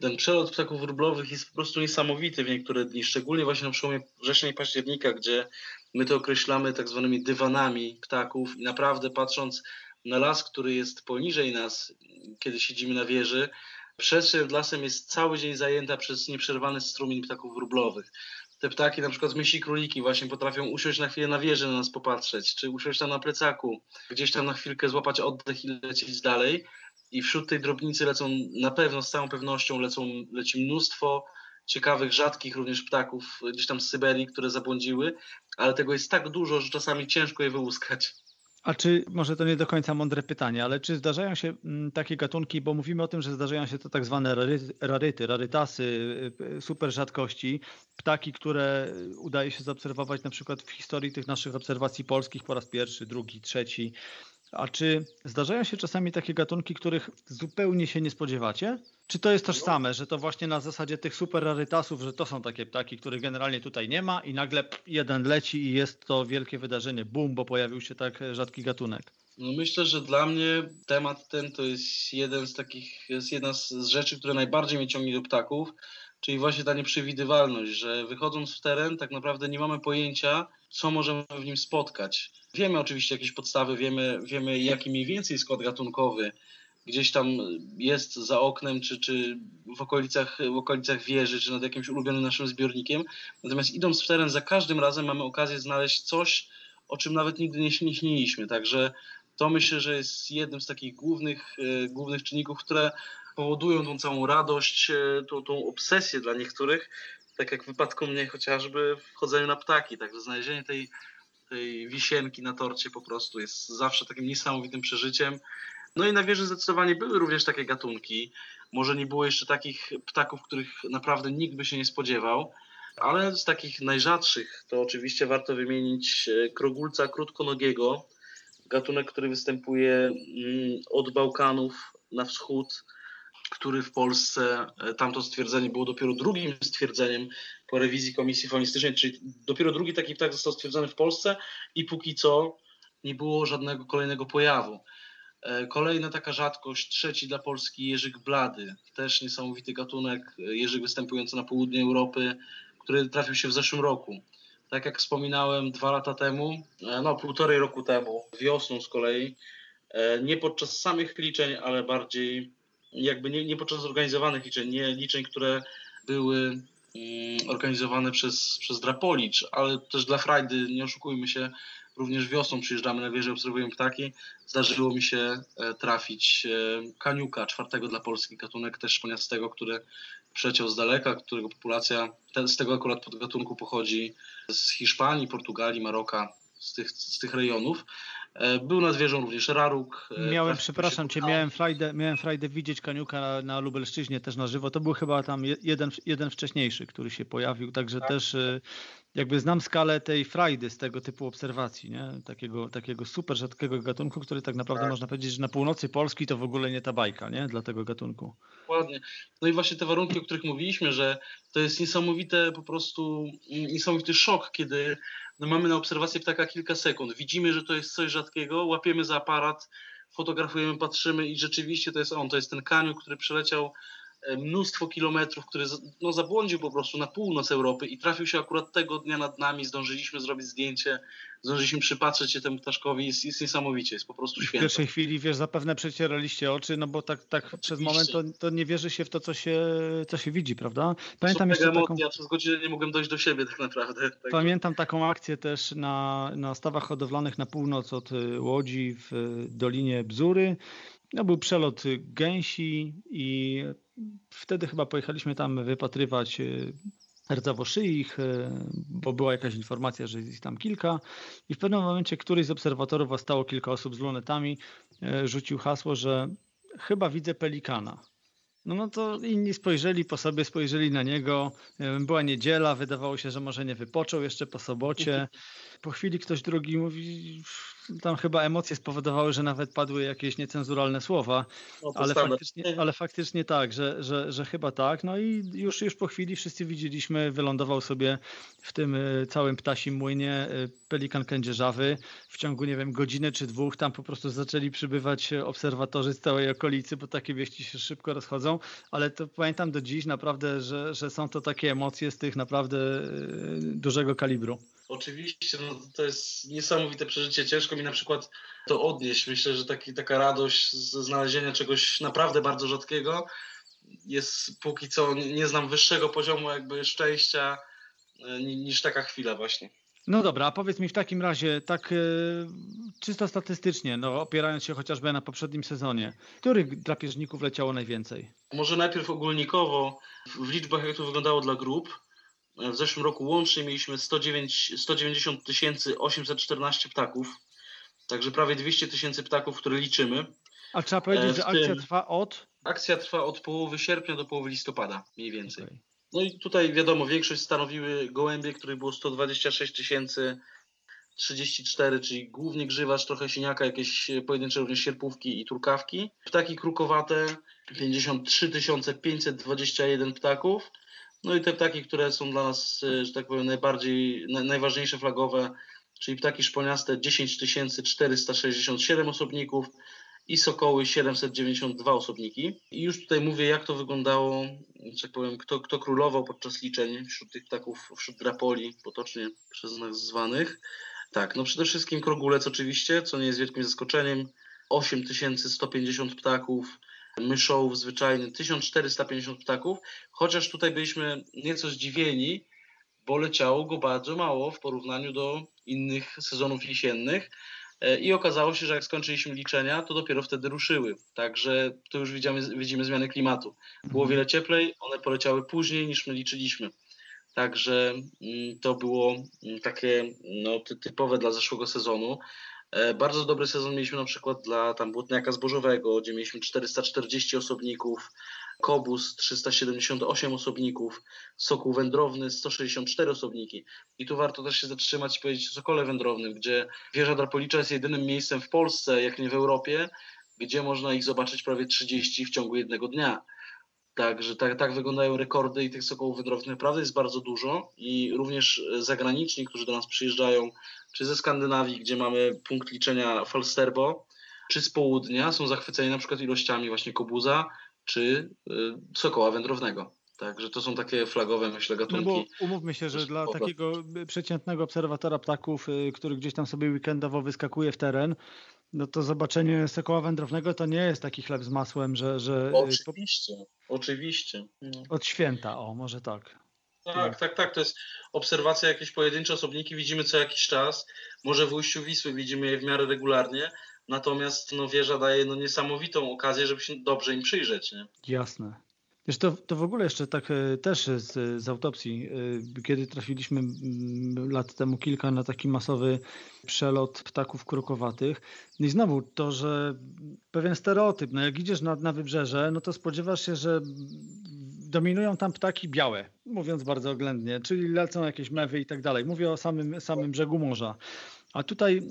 Ten przelot ptaków wróblowych jest po prostu niesamowity w niektóre dni, szczególnie właśnie na przełomie września i października, gdzie my to określamy tak zwanymi dywanami ptaków i naprawdę patrząc na las, który jest poniżej nas, kiedy siedzimy na wieży, przestrzeń nad lasem jest cały dzień zajęta przez nieprzerwany strumień ptaków wróblowych. Te ptaki, na przykład myśli króliki, właśnie potrafią usiąść na chwilę na wieży na nas popatrzeć, czy usiąść tam na plecaku, gdzieś tam na chwilkę złapać oddech i lecieć dalej. I wśród tej drobnicy lecą na pewno, z całą pewnością lecą, leci mnóstwo ciekawych, rzadkich również ptaków gdzieś tam z Syberii, które zabłądziły, ale tego jest tak dużo, że czasami ciężko je wyłuskać. A czy, może to nie do końca mądre pytanie, ale czy zdarzają się mm, takie gatunki, bo mówimy o tym, że zdarzają się to tak zwane raryty, rarytasy, y, y, super rzadkości, ptaki, które udaje się zaobserwować na przykład w historii tych naszych obserwacji polskich po raz pierwszy, drugi, trzeci. A czy zdarzają się czasami takie gatunki, których zupełnie się nie spodziewacie? Czy to jest tożsame, że to właśnie na zasadzie tych super rarytasów, że to są takie ptaki, których generalnie tutaj nie ma i nagle jeden leci i jest to wielkie wydarzenie, bum, bo pojawił się tak rzadki gatunek? No myślę, że dla mnie temat ten to jest jeden z takich, jest jedna z rzeczy, które najbardziej mnie ciągnie do ptaków, czyli właśnie ta nieprzewidywalność, że wychodząc w teren tak naprawdę nie mamy pojęcia, co możemy w nim spotkać. Wiemy oczywiście jakieś podstawy, wiemy, wiemy jaki mniej więcej skład gatunkowy gdzieś tam jest za oknem, czy, czy w, okolicach, w okolicach wieży, czy nad jakimś ulubionym naszym zbiornikiem. Natomiast idąc w teren, za każdym razem mamy okazję znaleźć coś, o czym nawet nigdy nie, śniliśmy. Także to myślę, że jest jednym z takich głównych, e, głównych czynników, które powodują tą całą radość, e, tą, tą obsesję dla niektórych, tak jak w wypadku mnie chociażby w chodzeniu na ptaki. Także znalezienie tej, tej wisienki na torcie po prostu jest zawsze takim niesamowitym przeżyciem. No i na wieży zdecydowanie były również takie gatunki. Może nie było jeszcze takich ptaków, których naprawdę nikt by się nie spodziewał, ale z takich najrzadszych to oczywiście warto wymienić e, krogulca krótkonogiego, gatunek, który występuje mm, od Bałkanów na wschód, który w Polsce, e, tamto stwierdzenie było dopiero drugim stwierdzeniem po rewizji Komisji Faunistycznej, czyli dopiero drugi taki ptak został stwierdzony w Polsce i póki co nie było żadnego kolejnego pojawu. E, kolejna taka rzadkość, trzeci dla Polski jeżyk blady, też niesamowity gatunek, e, jeżyk występujący na południu Europy, który trafił się w zeszłym roku. Tak jak wspominałem dwa lata temu, e, no półtorej roku temu, wiosną z kolei, nie podczas samych liczeń, ale bardziej jakby nie, nie podczas zorganizowanych liczeń, nie liczeń, które były mm, organizowane przez, przez Drapolicz, ale też dla frajdy, nie oszukujmy się, Również wiosną przyjeżdżamy na wieżę, obserwujemy ptaki. Zdarzyło mi się e, trafić e, kaniuka, czwartego dla Polski gatunek też szponiastego, który przeciął z daleka, którego populacja ten, z tego akurat podgatunku pochodzi z Hiszpanii, Portugalii, Maroka, z tych, z tych rejonów. E, był nad wieżą również Raruk. Miałem, przepraszam cię, miałem frajdę, miałem frajdę widzieć Kaniuka na, na Lubelszczyźnie też na żywo. To był chyba tam jeden, jeden wcześniejszy, który się pojawił, także tak. też jakby znam skalę tej frajdy z tego typu obserwacji, nie? Takiego, takiego super rzadkiego gatunku, który tak naprawdę tak. można powiedzieć, że na północy Polski to w ogóle nie ta bajka, nie? Dla tego gatunku. Dokładnie. No i właśnie te warunki, o których mówiliśmy, że to jest niesamowite po prostu, niesamowity szok, kiedy no mamy na obserwację ptaka kilka sekund. Widzimy, że to jest coś rzadkiego, łapiemy za aparat, fotografujemy, patrzymy i rzeczywiście to jest on, to jest ten kaniu, który przeleciał mnóstwo kilometrów, który no, zabłądził po prostu na północ Europy i trafił się akurat tego dnia nad nami, zdążyliśmy zrobić zdjęcie, zdążyliśmy przypatrzeć się temu ptaszkowi, jest, jest niesamowicie, jest po prostu świetne. W pierwszej chwili, wiesz, zapewne przecieraliście oczy, no bo tak, tak przez moment to, to, nie wierzy się w to, co się, co się widzi, prawda? Pamiętam jeszcze taką... emocja, przez godzinę nie mogłem dojść do siebie tak naprawdę. Tak. Pamiętam taką akcję też na, na stawach hodowlanych na północ od y, Łodzi w y, Dolinie Bzury. No, był przelot gęsi i wtedy chyba pojechaliśmy tam wypatrywać e, rdzawo ich, e, bo była jakaś informacja, że jest ich tam kilka i w pewnym momencie któryś z obserwatorów, a stało kilka osób z lunetami, e, rzucił hasło, że chyba widzę pelikana. No, no to inni spojrzeli po sobie, spojrzeli na niego. Była niedziela, wydawało się, że może nie wypoczął jeszcze po sobocie. Po chwili ktoś drugi mówi, tam chyba emocje spowodowały, że nawet padły jakieś niecenzuralne słowa, no ale, faktycznie, ale faktycznie tak, że, że, że chyba tak. No i już, już po chwili wszyscy widzieliśmy, wylądował sobie w tym e, całym ptasim młynie e, pelikan kędzierzawy. W ciągu, nie wiem, godziny czy dwóch tam po prostu zaczęli przybywać obserwatorzy z całej okolicy, bo takie wieści się szybko rozchodzą, ale to pamiętam do dziś naprawdę, że, że są to takie emocje z tych naprawdę dużego kalibru. Oczywiście, no to jest niesamowite przeżycie. Ciężko mi na przykład to odnieść. Myślę, że taki, taka radość ze znalezienia czegoś naprawdę bardzo rzadkiego jest póki co, nie znam wyższego poziomu jakby szczęścia e, niż taka chwila właśnie. No dobra, a powiedz mi w takim razie, tak e, czysto statystycznie, no opierając się chociażby na poprzednim sezonie, których drapieżników leciało najwięcej? Może najpierw ogólnikowo, w liczbach jak to wyglądało dla grup. W zeszłym roku łącznie mieliśmy 109, 190 814 ptaków, także prawie 200 tysięcy ptaków, które liczymy. A trzeba powiedzieć, e, że akcja trwa od? Akcja trwa od połowy sierpnia do połowy listopada, mniej więcej. Okay. No i tutaj wiadomo, większość stanowiły gołębie, których było 126 tysięcy 34, czyli głównie grzywacz, trochę siniaka, jakieś pojedyncze również sierpówki i turkawki. Ptaki krukowate 53 521 ptaków. No i te ptaki, które są dla nas, e, że tak powiem, najbardziej, najważniejsze flagowe, czyli ptaki szponiaste 10 467 osobników i sokoły 792 osobniki. I już tutaj mówię, jak to wyglądało, że tak powiem, kto, kto królował podczas liczeń wśród tych ptaków, wśród drapoli, potocznie przez nas zwanych. Tak, no przede wszystkim krogulec oczywiście, co nie jest wielkim zaskoczeniem. 8150 ptaków, myszołów zwyczajny 1450 ptaków, chociaż tutaj byliśmy nieco zdziwieni, bo leciało go bardzo mało w porównaniu do innych sezonów jesiennych. E, I okazało się, że jak skończyliśmy liczenia, to dopiero wtedy ruszyły. Także tu już widzimy, widzimy zmiany klimatu. Było wiele cieplej, one poleciały później niż my liczyliśmy. Także mm, to było mm, takie no, typowe dla zeszłego sezonu. E, bardzo dobry sezon mieliśmy na przykład dla tam błotniaka zbożowego, gdzie mieliśmy 440 osobników, kobus 378 osobników, sokół wędrowny 164 osobniki. I tu warto też się zatrzymać i powiedzieć o sokole wędrownym, gdzie wieża Drapolicza jest jedynym miejscem w Polsce, jak nie w Europie, gdzie można ich zobaczyć prawie 30 w ciągu jednego dnia. Także tak, tak wyglądają rekordy i tych sokołów wędrownych naprawdę jest bardzo dużo i również zagraniczni, którzy do nas przyjeżdżają, czy ze Skandynawii, gdzie mamy punkt liczenia Falsterbo, czy z południa są zachwyceni na przykład ilościami właśnie kobuza, czy y, sokoła wędrownego. Także to są takie flagowe, myślę, gatunki. No bo umówmy się, że dla takiego przeciętnego obserwatora ptaków, y, który gdzieś tam sobie weekendowo wyskakuje w teren, no to zobaczenie sokoła wędrownego to nie jest taki chleb z masłem, że... że y, oczywiście, oczywiście. No. Od święta, o, może tak. Tak, tak, tak. To jest obserwacja jakieś pojedyncze osobniki, widzimy co jakiś czas. Może w ujściu Wisły widzimy je w miarę regularnie, natomiast no, wieża daje no, niesamowitą okazję, żeby się dobrze im przyjrzeć. Nie? Jasne. Wiesz, to, to w ogóle jeszcze tak e, też z, z autopsji, e, kiedy trafiliśmy lat temu kilka na taki masowy przelot ptaków krukowatych. No I znowu to, że pewien stereotyp, no jak idziesz na, na wybrzeże, no to spodziewasz się, że dominują tam ptaki białe, mówiąc bardzo oględnie, czyli lecą jakieś mewy i tak dalej. Mówię o samym, samym brzegu morza. A tutaj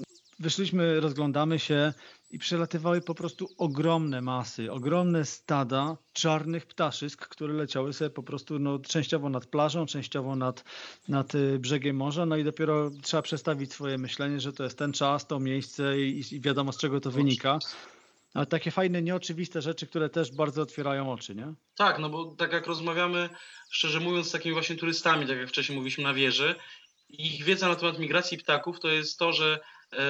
wyszliśmy, rozglądamy się i przelatywały po prostu ogromne masy, ogromne stada czarnych ptaszysk, które leciały sobie po prostu no, częściowo nad plażą, częściowo nad, nad y, brzegiem morza. No i dopiero trzeba przestawić swoje myślenie, że to jest ten czas, to miejsce i, i wiadomo z czego to wynika. Ale takie fajne, nieoczywiste rzeczy, które też bardzo otwierają oczy, nie? Tak, no bo tak jak rozmawiamy, szczerze mówiąc, z takimi właśnie turystami, tak jak wcześniej mówiliśmy na wieży, ich wiedza na temat migracji ptaków to jest to, że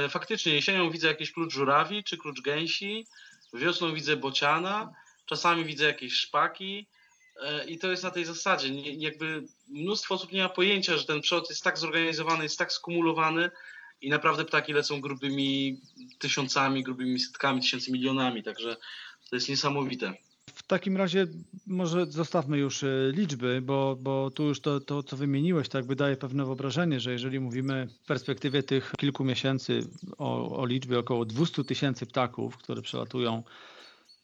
faktycznie jesienią widzę jakiś klucz żurawi czy klucz gęsi, wiosną widzę bociana, czasami widzę jakieś szpaki e, i to jest na tej zasadzie. Jakby mnóstwo osób nie ma pojęcia, że ten przylot jest tak zorganizowany, jest tak skumulowany, i naprawdę ptaki lecą grubymi tysiącami, grubymi setkami, tysięcy milionami, także to jest niesamowite. Takim razie może zostawmy już e, liczby, bo, bo tu już to, to, co wymieniłeś, tak jakby daje pewne wyobrażenie, że jeżeli mówimy w perspektywie tych kilku miesięcy o, o liczbie około 200 tysięcy ptaków, które przelatują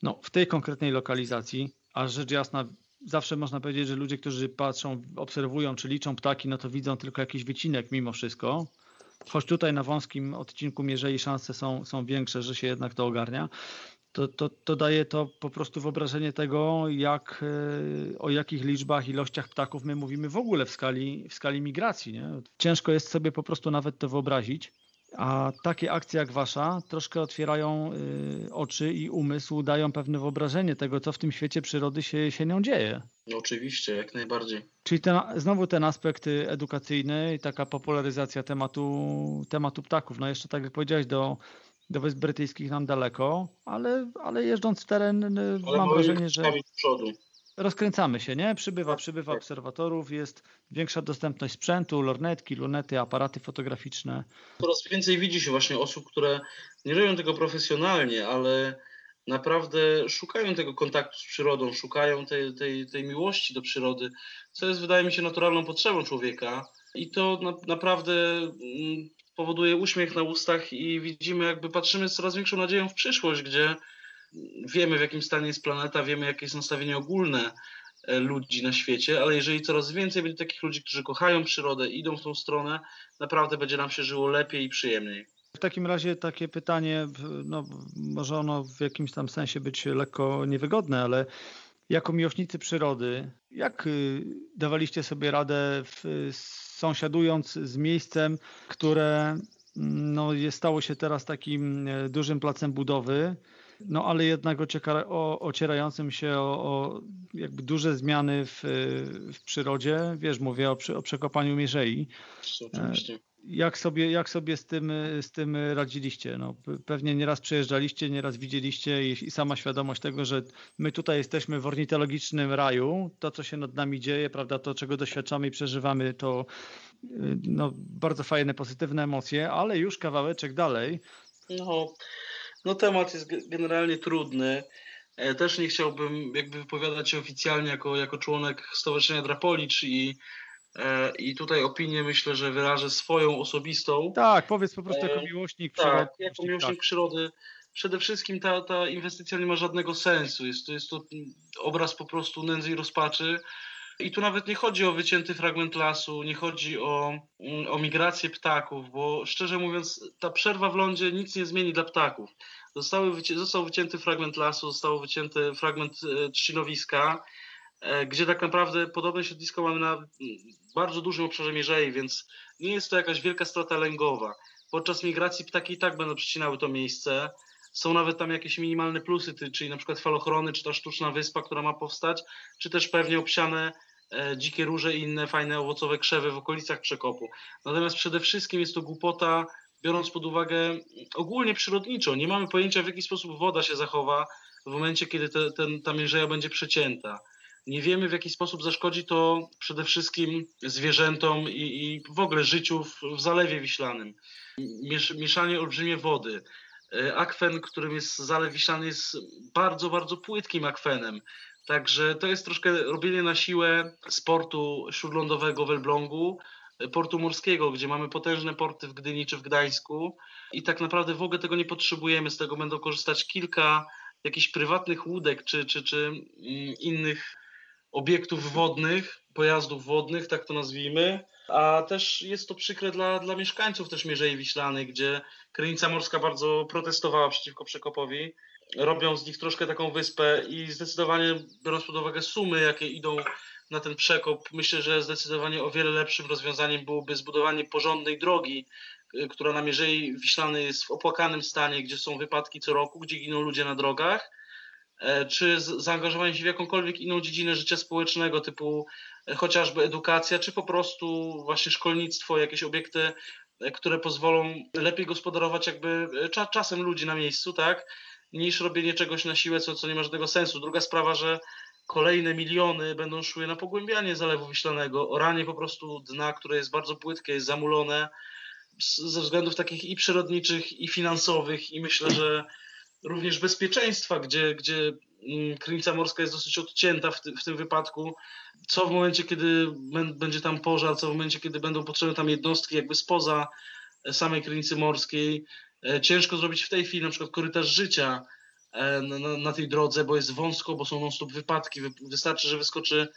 no, w tej konkretnej lokalizacji, a rzecz jasna zawsze można powiedzieć, że ludzie, którzy patrzą, obserwują czy liczą ptaki, no to widzą tylko jakiś wycinek mimo wszystko, choć tutaj na wąskim odcinku Mierzei szanse są, są większe, że się jednak to ogarnia, to, to, to daje to po prostu wyobrażenie tego, jak, e, o jakich liczbach, ilościach ptaków my mówimy w ogóle w skali, w skali migracji. Nie? Ciężko jest sobie po prostu nawet to wyobrazić. A takie akcje jak wasza troszkę otwierają y, oczy i umysł, dają pewne wyobrażenie tego, co w tym świecie przyrody się, się nią dzieje. Oczywiście, jak najbardziej. Czyli ten, znowu ten aspekt edukacyjny i taka popularyzacja tematu, tematu ptaków. No jeszcze tak jak powiedziałeś, do, do Wysp Brytyjskich nam daleko, ale, ale jeżdżąc w teren y, ale mam wrażenie, że... Rozkręcamy się, nie? Przybywa, tak, przybywa tak. obserwatorów, jest większa dostępność sprzętu, lornetki, lunety, aparaty fotograficzne. Coraz więcej widzi się właśnie osób, które nie robią tego profesjonalnie, ale naprawdę szukają tego kontaktu z przyrodą, szukają tej, tej, tej miłości do przyrody, co jest wydaje mi się naturalną potrzebą człowieka i to na, naprawdę mm, powoduje uśmiech na ustach i widzimy, jakby patrzymy z coraz większą nadzieją w przyszłość, gdzie wiemy w jakim stanie jest planeta, wiemy jakie jest nastawienie ogólne e, ludzi na świecie, ale jeżeli coraz więcej będzie takich ludzi, którzy kochają przyrodę, idą w tą stronę, naprawdę będzie nam się żyło lepiej i przyjemniej. W takim razie takie pytanie, no, może ono w jakimś tam sensie być lekko niewygodne, ale jako miłośnicy przyrody, jak y, dawaliście sobie radę w, sąsiadując z miejscem, które mm, no, jest, stało się teraz takim e, dużym placem budowy, no ale jednak ocieka, o, ocierającym się o, o, jakby duże zmiany w, w przyrodzie. Wiesz, mówię o, o przekopaniu mierzei. Oczywiście. Jak sobie, jak sobie z, tym, z tym radziliście? No, pewnie nieraz przejeżdżaliście, nieraz widzieliście i, sama świadomość tego, że my tutaj jesteśmy w ornitologicznym raju, to co się nad nami dzieje, prawda, to czego doświadczamy i przeżywamy, to no, bardzo fajne, pozytywne emocje, ale już kawałeczek dalej. No, no temat jest generalnie trudny. E, też nie chciałbym jakby wypowiadać się oficjalnie jako, jako członek Stowarzyszenia Drapolicz i, i tutaj opinię myślę, że wyrażę swoją osobistą. Tak, powiedz po prostu jako e, miłośnik tak, przyrody. Tak, jako miłośnik przyrody. Przede wszystkim ta, ta inwestycja nie ma żadnego sensu. Jest to, jest to obraz po prostu nędzy i rozpaczy. I tu nawet nie chodzi o wycięty fragment lasu, nie chodzi o, mm, o migrację ptaków, bo szczerze mówiąc, ta przerwa w lądzie nic nie zmieni dla ptaków. Zostały, został wycięty fragment lasu, został wycięty fragment e, trzcinowiska, e, gdzie tak naprawdę podobne siedlisko mamy na bardzo dużym obszarze mierzei, więc nie jest to jakaś wielka strata lęgowa. Podczas migracji ptaki i tak będą przecinały to miejsce. Są nawet tam jakieś minimalne plusy, czyli na przykład falochrony, czy ta sztuczna wyspa, która ma powstać, czy też pewnie obsiane E, dzikie róże i inne fajne owocowe krzewy w okolicach przekopu. Natomiast przede wszystkim jest to głupota, biorąc pod uwagę ogólnie przyrodniczo. Nie mamy pojęcia, w jaki sposób woda się zachowa w momencie, kiedy te, ten, ta mierzeja będzie przecięta. Nie wiemy, w jaki sposób zaszkodzi to przede wszystkim zwierzętom i, i w ogóle życiu w, w Zalewie Wiślanym. Miesz, mieszanie olbrzymie wody. E, akwen, którym jest Zalew Wiślany, jest bardzo, bardzo płytkim akwenem. Także to jest troszkę robienie na siłę sportu śródlądowego w Elblągu, portu morskiego, gdzie mamy potężne porty w Gdyni czy w Gdańsku i tak naprawdę w ogóle tego nie potrzebujemy. Z tego będą korzystać kilka jakichś prywatnych łódek czy, czy, czy mm, innych obiektów wodnych, pojazdów wodnych, tak to nazwijmy. A też jest to przykre dla, dla mieszkańców też Mierzei Wiślanej, gdzie Krynica Morska bardzo protestowała przeciwko przekopowi. Robią z nich troszkę taką wyspę i zdecydowanie biorąc pod uwagę sumy, jakie idą na ten przekop, myślę, że zdecydowanie o wiele lepszym rozwiązaniem byłoby zbudowanie porządnej drogi, y, która na Mierzei Wiślanej jest w opłakanym stanie, gdzie są wypadki co roku, gdzie giną ludzie na drogach, czy zaangażowanie się w jakąkolwiek inną dziedzinę życia społecznego, typu e, chociażby edukacja, czy po prostu właśnie szkolnictwo, jakieś obiekty, e, które pozwolą lepiej gospodarować jakby czasem ludzi na miejscu, tak? Niż robienie czegoś na siłę, co, co nie ma żadnego sensu. Druga sprawa, że kolejne miliony będą szły na pogłębianie Zalewu Wiślanego, oranie po prostu dna, które jest bardzo płytkie, jest zamulone ze względów takich i przyrodniczych, i finansowych, i myślę, że również bezpieczeństwa, gdzie, gdzie mm, Krynica Morska jest dosyć odcięta w, ty, w tym wypadku. Co w momencie, kiedy będzie tam pożar, co w momencie, kiedy będą potrzebne tam jednostki jakby spoza samej Krynicy Morskiej. E, ciężko zrobić w tej chwili na przykład korytarz życia, E, na, na, tej drodze, bo jest wąsko, bo są non-stop wypadki. Wystarczy, że wyskoczy e,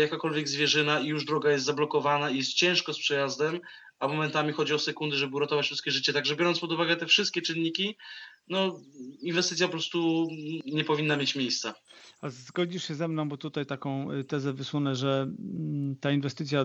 jakakolwiek zwierzyna i już droga jest zablokowana i jest ciężko z przejazdem, a momentami chodzi o sekundy, żeby uratować ludzkie życie. Także biorąc pod uwagę te wszystkie czynniki, no, inwestycja po prostu nie powinna mieć miejsca. A zgodzisz się ze mną, bo tutaj taką y, tezę wysunę, że mm, ta inwestycja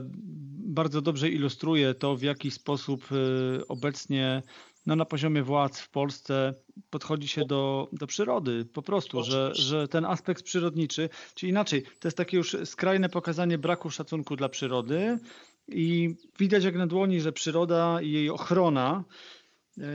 bardzo dobrze ilustruje to, w jaki sposób y, obecnie no, na poziomie władz w Polsce podchodzi się do, do przyrody po prostu, że, że ten aspekt przyrodniczy, czy inaczej, to jest takie już skrajne pokazanie braku szacunku dla przyrody i widać jak na dłoni, że przyroda i jej ochrona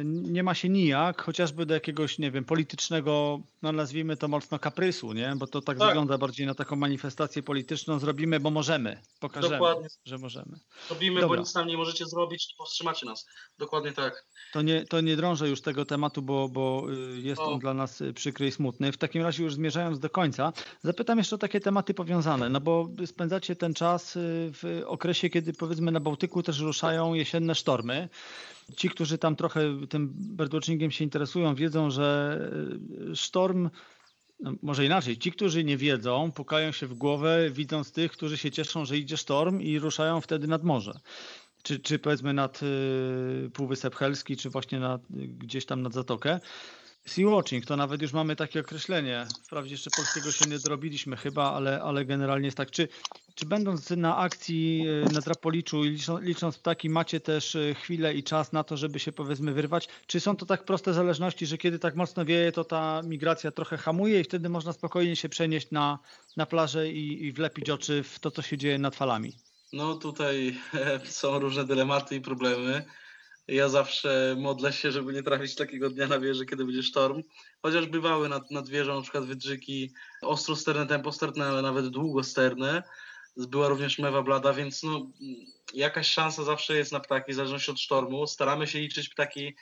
nie ma się nijak, chociażby do jakiegoś, nie wiem, politycznego, no nazwijmy to mocno kaprysu, nie? Bo to tak, tak. wygląda bardziej na taką manifestację polityczną. Zrobimy, bo możemy. Pokażemy, Dokładnie. że możemy. Robimy, Dobra. bo nic nam nie możecie zrobić, powstrzymacie nas. Dokładnie tak. To nie, to nie drążę już tego tematu, bo, bo y, jest o. on dla nas y, przykry i smutny. W takim razie już zmierzając do końca, zapytam jeszcze o takie tematy powiązane, no bo spędzacie ten czas y, w okresie, kiedy powiedzmy na Bałtyku też ruszają jesienne sztormy. Ci, którzy tam trochę tym birdwatchingiem się interesują, wiedzą, że sztorm no, może inaczej, ci, którzy nie wiedzą, pukają się w głowę, widząc tych, którzy się cieszą, że idzie sztorm i ruszają wtedy nad morze. Czy, czy powiedzmy nad y, Półwysep Helski, czy właśnie nad, gdzieś tam nad Zatokę. Sea Watching, to nawet już mamy takie określenie. Wprawdzie jeszcze polskiego się nie dorobiliśmy chyba, ale, ale generalnie jest tak. Czy, czy będąc na akcji e, na Drapoliczu i licząc, licząc ptaki, macie też e, chwilę i czas na to, żeby się powiedzmy wyrwać? Czy są to tak proste zależności, że kiedy tak mocno wieje, to ta migracja trochę hamuje i wtedy można spokojnie się przenieść na, na plażę i, i wlepić oczy w to, co się dzieje nad falami? No tutaj [LAUGHS] są różne dylematy i problemy. Ja zawsze modlę się, żeby nie trafić takiego dnia na wieżę, kiedy będzie sztorm. Chociaż bywały nad, nad wieżą na przykład wydrzyki ostrosterne, temposterne, ale nawet długosterne. Była również mewa blada, więc no, jakaś szansa zawsze jest na ptaki, w zależności od sztormu. Staramy się liczyć ptaki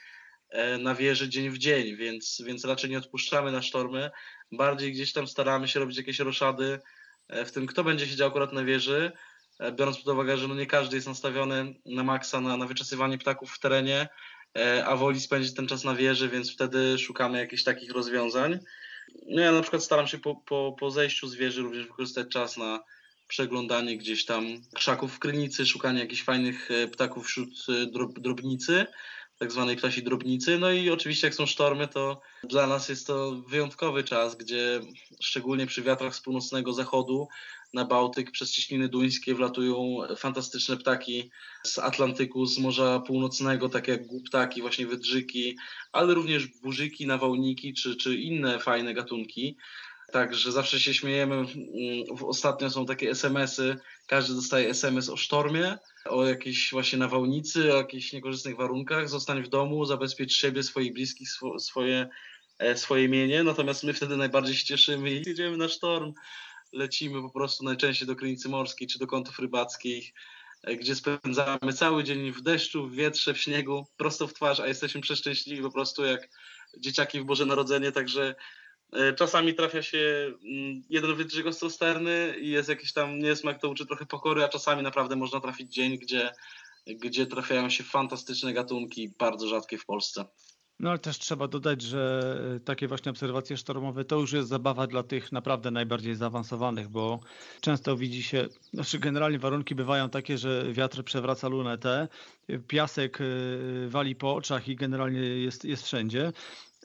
e, na wieży dzień w dzień, więc, więc raczej nie odpuszczamy na sztormy. Bardziej gdzieś tam staramy się robić jakieś roszady e, w tym, kto będzie siedział akurat na wieży biorąc pod uwagę, że no nie każdy jest nastawiony na maksa na, na wyczesywanie ptaków w terenie, e, a woli spędzić ten czas na wieży, więc wtedy szukamy jakichś takich rozwiązań. No ja na przykład staram się po, po, po zejściu z wieży również wykorzystać czas na przeglądanie gdzieś tam krzaków w krynicy, szukanie jakichś fajnych e, ptaków wśród drob, drobnicy, tak zwanej ptasiej drobnicy. No i oczywiście jak są sztormy, to dla nas jest to wyjątkowy czas, gdzie szczególnie przy wiatrach z północnego zachodu na Bałtyk przez cieśniny duńskie wlatują fantastyczne ptaki z Atlantyku, z Morza Północnego, takie jak głuptaki, właśnie wydrzyki, ale również burzyki, nawałniki czy, czy inne fajne gatunki. Także zawsze się śmiejemy. Mm, ostatnio są takie SMS-y, każdy dostaje SMS o sztormie, o jakiejś właśnie nawałnicy, o jakichś niekorzystnych warunkach. Zostań w domu, zabezpiecz siebie, swoich bliskich, swoje, e, swoje mienie. Natomiast my wtedy najbardziej się cieszymy i jedziemy na sztorm lecimy po prostu najczęściej do Krynicy Morskiej czy do kątów rybackich, e, gdzie spędzamy cały dzień w deszczu, w wietrze, w śniegu, prosto w twarz, a jesteśmy przeszczęśliwi po prostu jak dzieciaki w Boże Narodzenie, także czasami trafia się mm, jeden wydrzyk ostrosterny i jest jakiś tam niesmak, to uczy trochę pokory, a czasami naprawdę można trafić dzień, gdzie, gdzie trafiają się fantastyczne gatunki, bardzo rzadkie w Polsce. No ale też trzeba dodać, że e, takie właśnie obserwacje sztormowe to już jest zabawa dla tych naprawdę najbardziej zaawansowanych, bo często widzi się, znaczy generalnie warunki bywają takie, że wiatr przewraca lunetę, piasek e, wali po oczach i generalnie jest, jest wszędzie.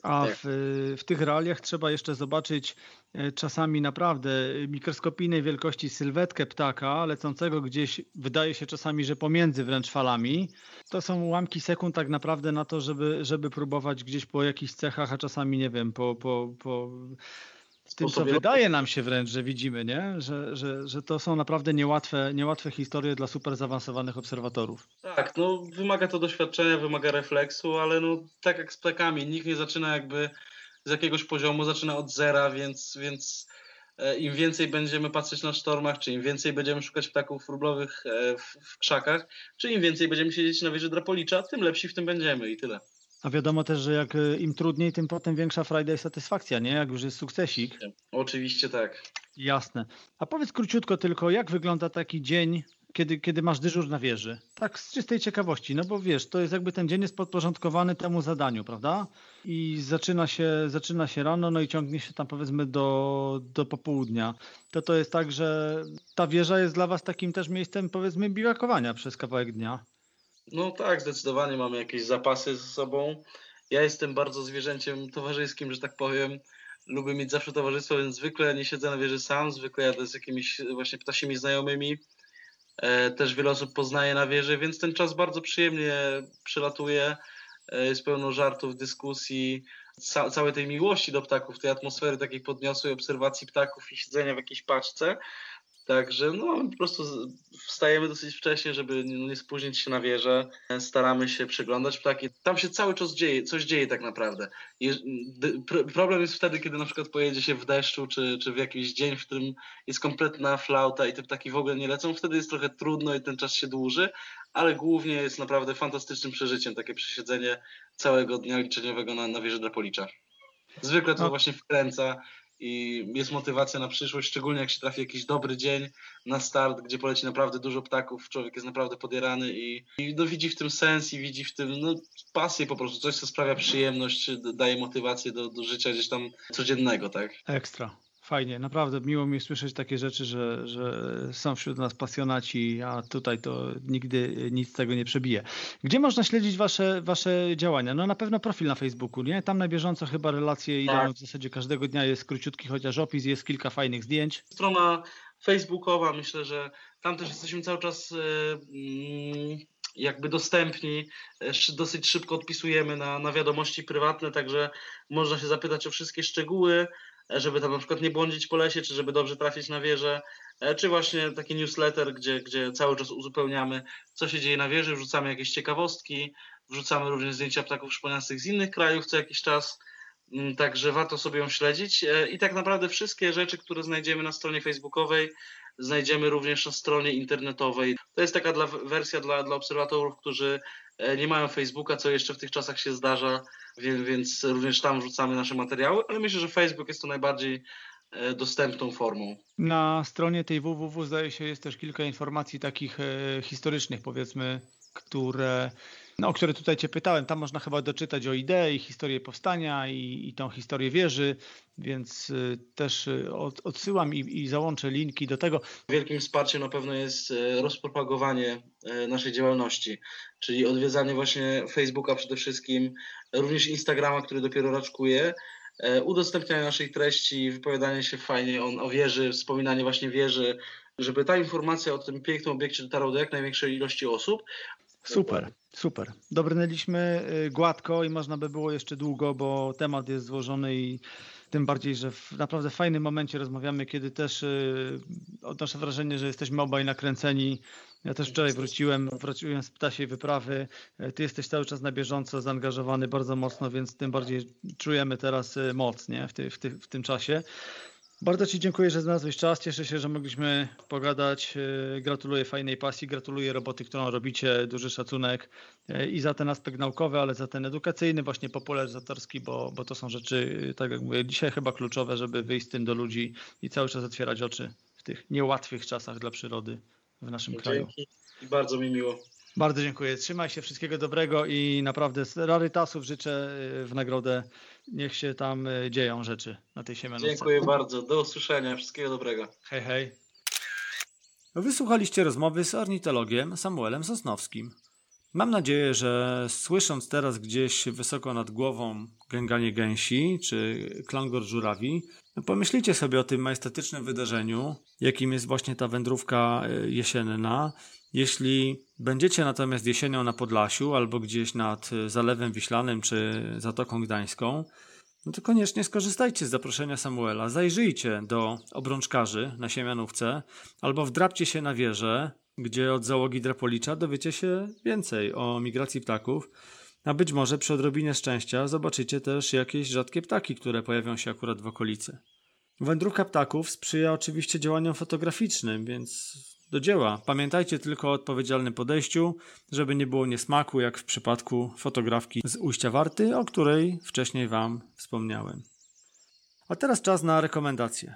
A tak. w, w tych realiach trzeba jeszcze zobaczyć e, czasami naprawdę mikroskopijnej wielkości sylwetkę ptaka lecącego gdzieś, wydaje się czasami, że pomiędzy wręcz falami. To są ułamki sekund tak naprawdę na to, żeby, żeby próbować gdzieś po jakichś cechach, a czasami nie wiem, po, po, po tym, co wydaje nam się wręcz, że widzimy, nie? Że, że, że to są naprawdę niełatwe, niełatwe historie dla super zaawansowanych obserwatorów. Tak, no wymaga to doświadczenia, wymaga refleksu, ale no tak jak z ptakami, nikt nie zaczyna jakby z jakiegoś poziomu, zaczyna od zera, więc, więc e, im więcej będziemy patrzeć na sztormach, czy im więcej będziemy szukać ptaków rublowych e, w, w krzakach, czy im więcej będziemy siedzieć na wieży Drapolicza, tym lepsi w tym będziemy i tyle. A wiadomo też, że jak e, im trudniej, tym potem większa frajda i satysfakcja, nie? Jak już jest sukcesik. Oczywiście tak. Jasne. A powiedz króciutko tylko, jak wygląda taki dzień, kiedy, kiedy masz dyżur na wieży? Tak z czystej ciekawości, no bo wiesz, to jest jakby ten dzień jest podporządkowany temu zadaniu, prawda? I zaczyna się, zaczyna się rano, no i ciągnie się tam powiedzmy do, do popołudnia. To to jest tak, że ta wieża jest dla was takim też miejscem powiedzmy biwakowania przez kawałek dnia. No tak, zdecydowanie mamy jakieś zapasy ze sobą. Ja jestem bardzo zwierzęciem towarzyskim, że tak powiem. Lubię mieć zawsze towarzystwo, więc zwykle nie siedzę na wieży sam, zwykle jadę z jakimiś właśnie ptasimi znajomymi. E, też wiele osób poznaje na wieży, więc ten czas bardzo przyjemnie przylatuje. E, jest pełno żartów, dyskusji, ca całej tej miłości do ptaków, tej atmosfery takiej podniosłej obserwacji ptaków i siedzenia w jakiejś paczce. Także no, po prostu wstajemy dosyć wcześnie, żeby nie, nie spóźnić się na wieżę. Staramy się przeglądać ptaki. Tam się cały czas dzieje, coś dzieje tak naprawdę. problem jest wtedy, kiedy na przykład pojedzie się w deszczu, czy, czy w jakiś dzień, w którym jest kompletna flauta i te ptaki w ogóle nie lecą. Wtedy jest trochę trudno i ten czas się dłuży, ale głównie jest naprawdę fantastycznym przeżyciem takie przesiedzenie całego dnia liczeniowego na, na wieży Drapolicza. Zwykle to no. właśnie wkręca i jest motywacja na przyszłość, szczególnie jak się trafi jakiś dobry dzień na start, gdzie poleci naprawdę dużo ptaków, człowiek jest naprawdę podierany i, i no, widzi w tym sens i widzi w tym no, pasję po prostu, coś co sprawia przyjemność, daje motywację do, do życia gdzieś tam codziennego, tak? Ekstra. Fajnie, naprawdę miło mi słyszeć takie rzeczy, że, że są wśród nas pasjonaci, a tutaj to nigdy nic tego nie przebije. Gdzie można śledzić wasze, wasze działania? No na pewno profil na Facebooku, nie? Tam na bieżąco chyba relacje idą tak. w zasadzie każdego dnia, jest króciutki chociaż opis, jest kilka fajnych zdjęć. Strona facebookowa, myślę, że tam też jesteśmy cały czas yy, jakby dostępni, dosyć szybko odpisujemy na, na wiadomości prywatne, także można się zapytać o wszystkie szczegóły żeby tam na przykład nie błądzić po lesie, czy żeby dobrze trafić na wieżę, e, czy właśnie taki newsletter, gdzie, gdzie cały czas uzupełniamy, co się dzieje na wieży, wrzucamy jakieś ciekawostki, wrzucamy również zdjęcia ptaków szponiastych z innych krajów co jakiś czas, mm, także warto sobie ją śledzić. E, i tak naprawdę wszystkie rzeczy, które znajdziemy na stronie facebookowej, znajdziemy również na stronie internetowej. To jest taka dla, wersja dla, dla obserwatorów, którzy e, nie mają Facebooka, co jeszcze w tych czasach się zdarza, więc również tam wrzucamy nasze materiały, ale myślę, że Facebook jest to najbardziej e, dostępną formą. Na stronie tej www zdaje się jest też kilka informacji takich e, historycznych powiedzmy, które no, o które tutaj Cię pytałem. Tam można chyba doczytać o idei, historię powstania i, i tą historię wieży, więc y, też y, od, odsyłam i, i załączę linki do tego. Wielkim wsparciem na pewno jest y, rozpropagowanie naszej działalności, czyli odwiedzanie właśnie Facebooka przede wszystkim, również Instagrama, który dopiero raczkuje, udostępnianie naszych treści, wypowiadanie się fajnie o wieży, wspominanie właśnie wieży, żeby ta informacja o tym pięknym obiekcie dotarła do jak największej ilości osób. Super. Super. Dobrnęliśmy y, gładko i można by było jeszcze długo, bo temat jest złożony i tym bardziej, że w naprawdę fajnym momencie rozmawiamy, kiedy też y, odnoszę wrażenie, że jesteśmy obaj nakręceni. Ja też wczoraj wróciłem, wróciłem z ptasiej wyprawy. Y, ty jesteś cały czas na bieżąco zaangażowany bardzo mocno, więc tym bardziej czujemy teraz moc nie? W, ty, w, ty, w tym czasie. Bardzo Ci dziękuję, że znalazłeś czas. Cieszę się, że mogliśmy pogadać. E, gratuluję fajnej pasji, gratuluję roboty, którą robicie. Duży szacunek e, i za ten aspekt naukowy, ale za ten edukacyjny, właśnie popularyzatorski, bo, bo to są rzeczy, e, tak jak mówię, dzisiaj chyba kluczowe, żeby wyjść z tym do ludzi i cały czas otwierać oczy w tych niełatwych czasach dla przyrody w naszym Dzięki. kraju. I bardzo mi miło. Bardzo dziękuję. Trzymaj się, wszystkiego dobrego i naprawdę z rarytasów życzę y, w nagrodę. Niech się tam y, dzieją rzeczy na tej siemianówce. Dziękuję bardzo. Do usłyszenia. Wszystkiego dobrego. Hej, hej. Wysłuchaliście rozmowy z ornitologiem Samuelem Sosnowskim. Mam nadzieję, że słysząc teraz gdzieś wysoko nad głową gęganie gęsi czy klangor żurawi, pomyślicie sobie o tym majestatycznym wydarzeniu, jakim jest właśnie ta wędrówka y, jesienna. Jeśli będziecie natomiast jesienią na Podlasiu albo gdzieś nad Zalewem Wiślanym czy Zatoką Gdańską, no to koniecznie skorzystajcie z zaproszenia Samuela. Zajrzyjcie do obrączkarzy na Siemianówce albo wdrapcie się na wieżę, gdzie od załogi Drapolicza dowiecie się więcej o migracji ptaków. A być może przy odrobinie szczęścia zobaczycie też jakieś rzadkie ptaki, które pojawią się akurat w okolicy. Wędrówka ptaków sprzyja oczywiście działaniom fotograficznym, więc do dzieła. Pamiętajcie tylko o odpowiedzialnym podejściu, żeby nie było niesmaku, jak w przypadku fotografki z ujścia warty, o której wcześniej Wam wspomniałem. A teraz czas na rekomendacje.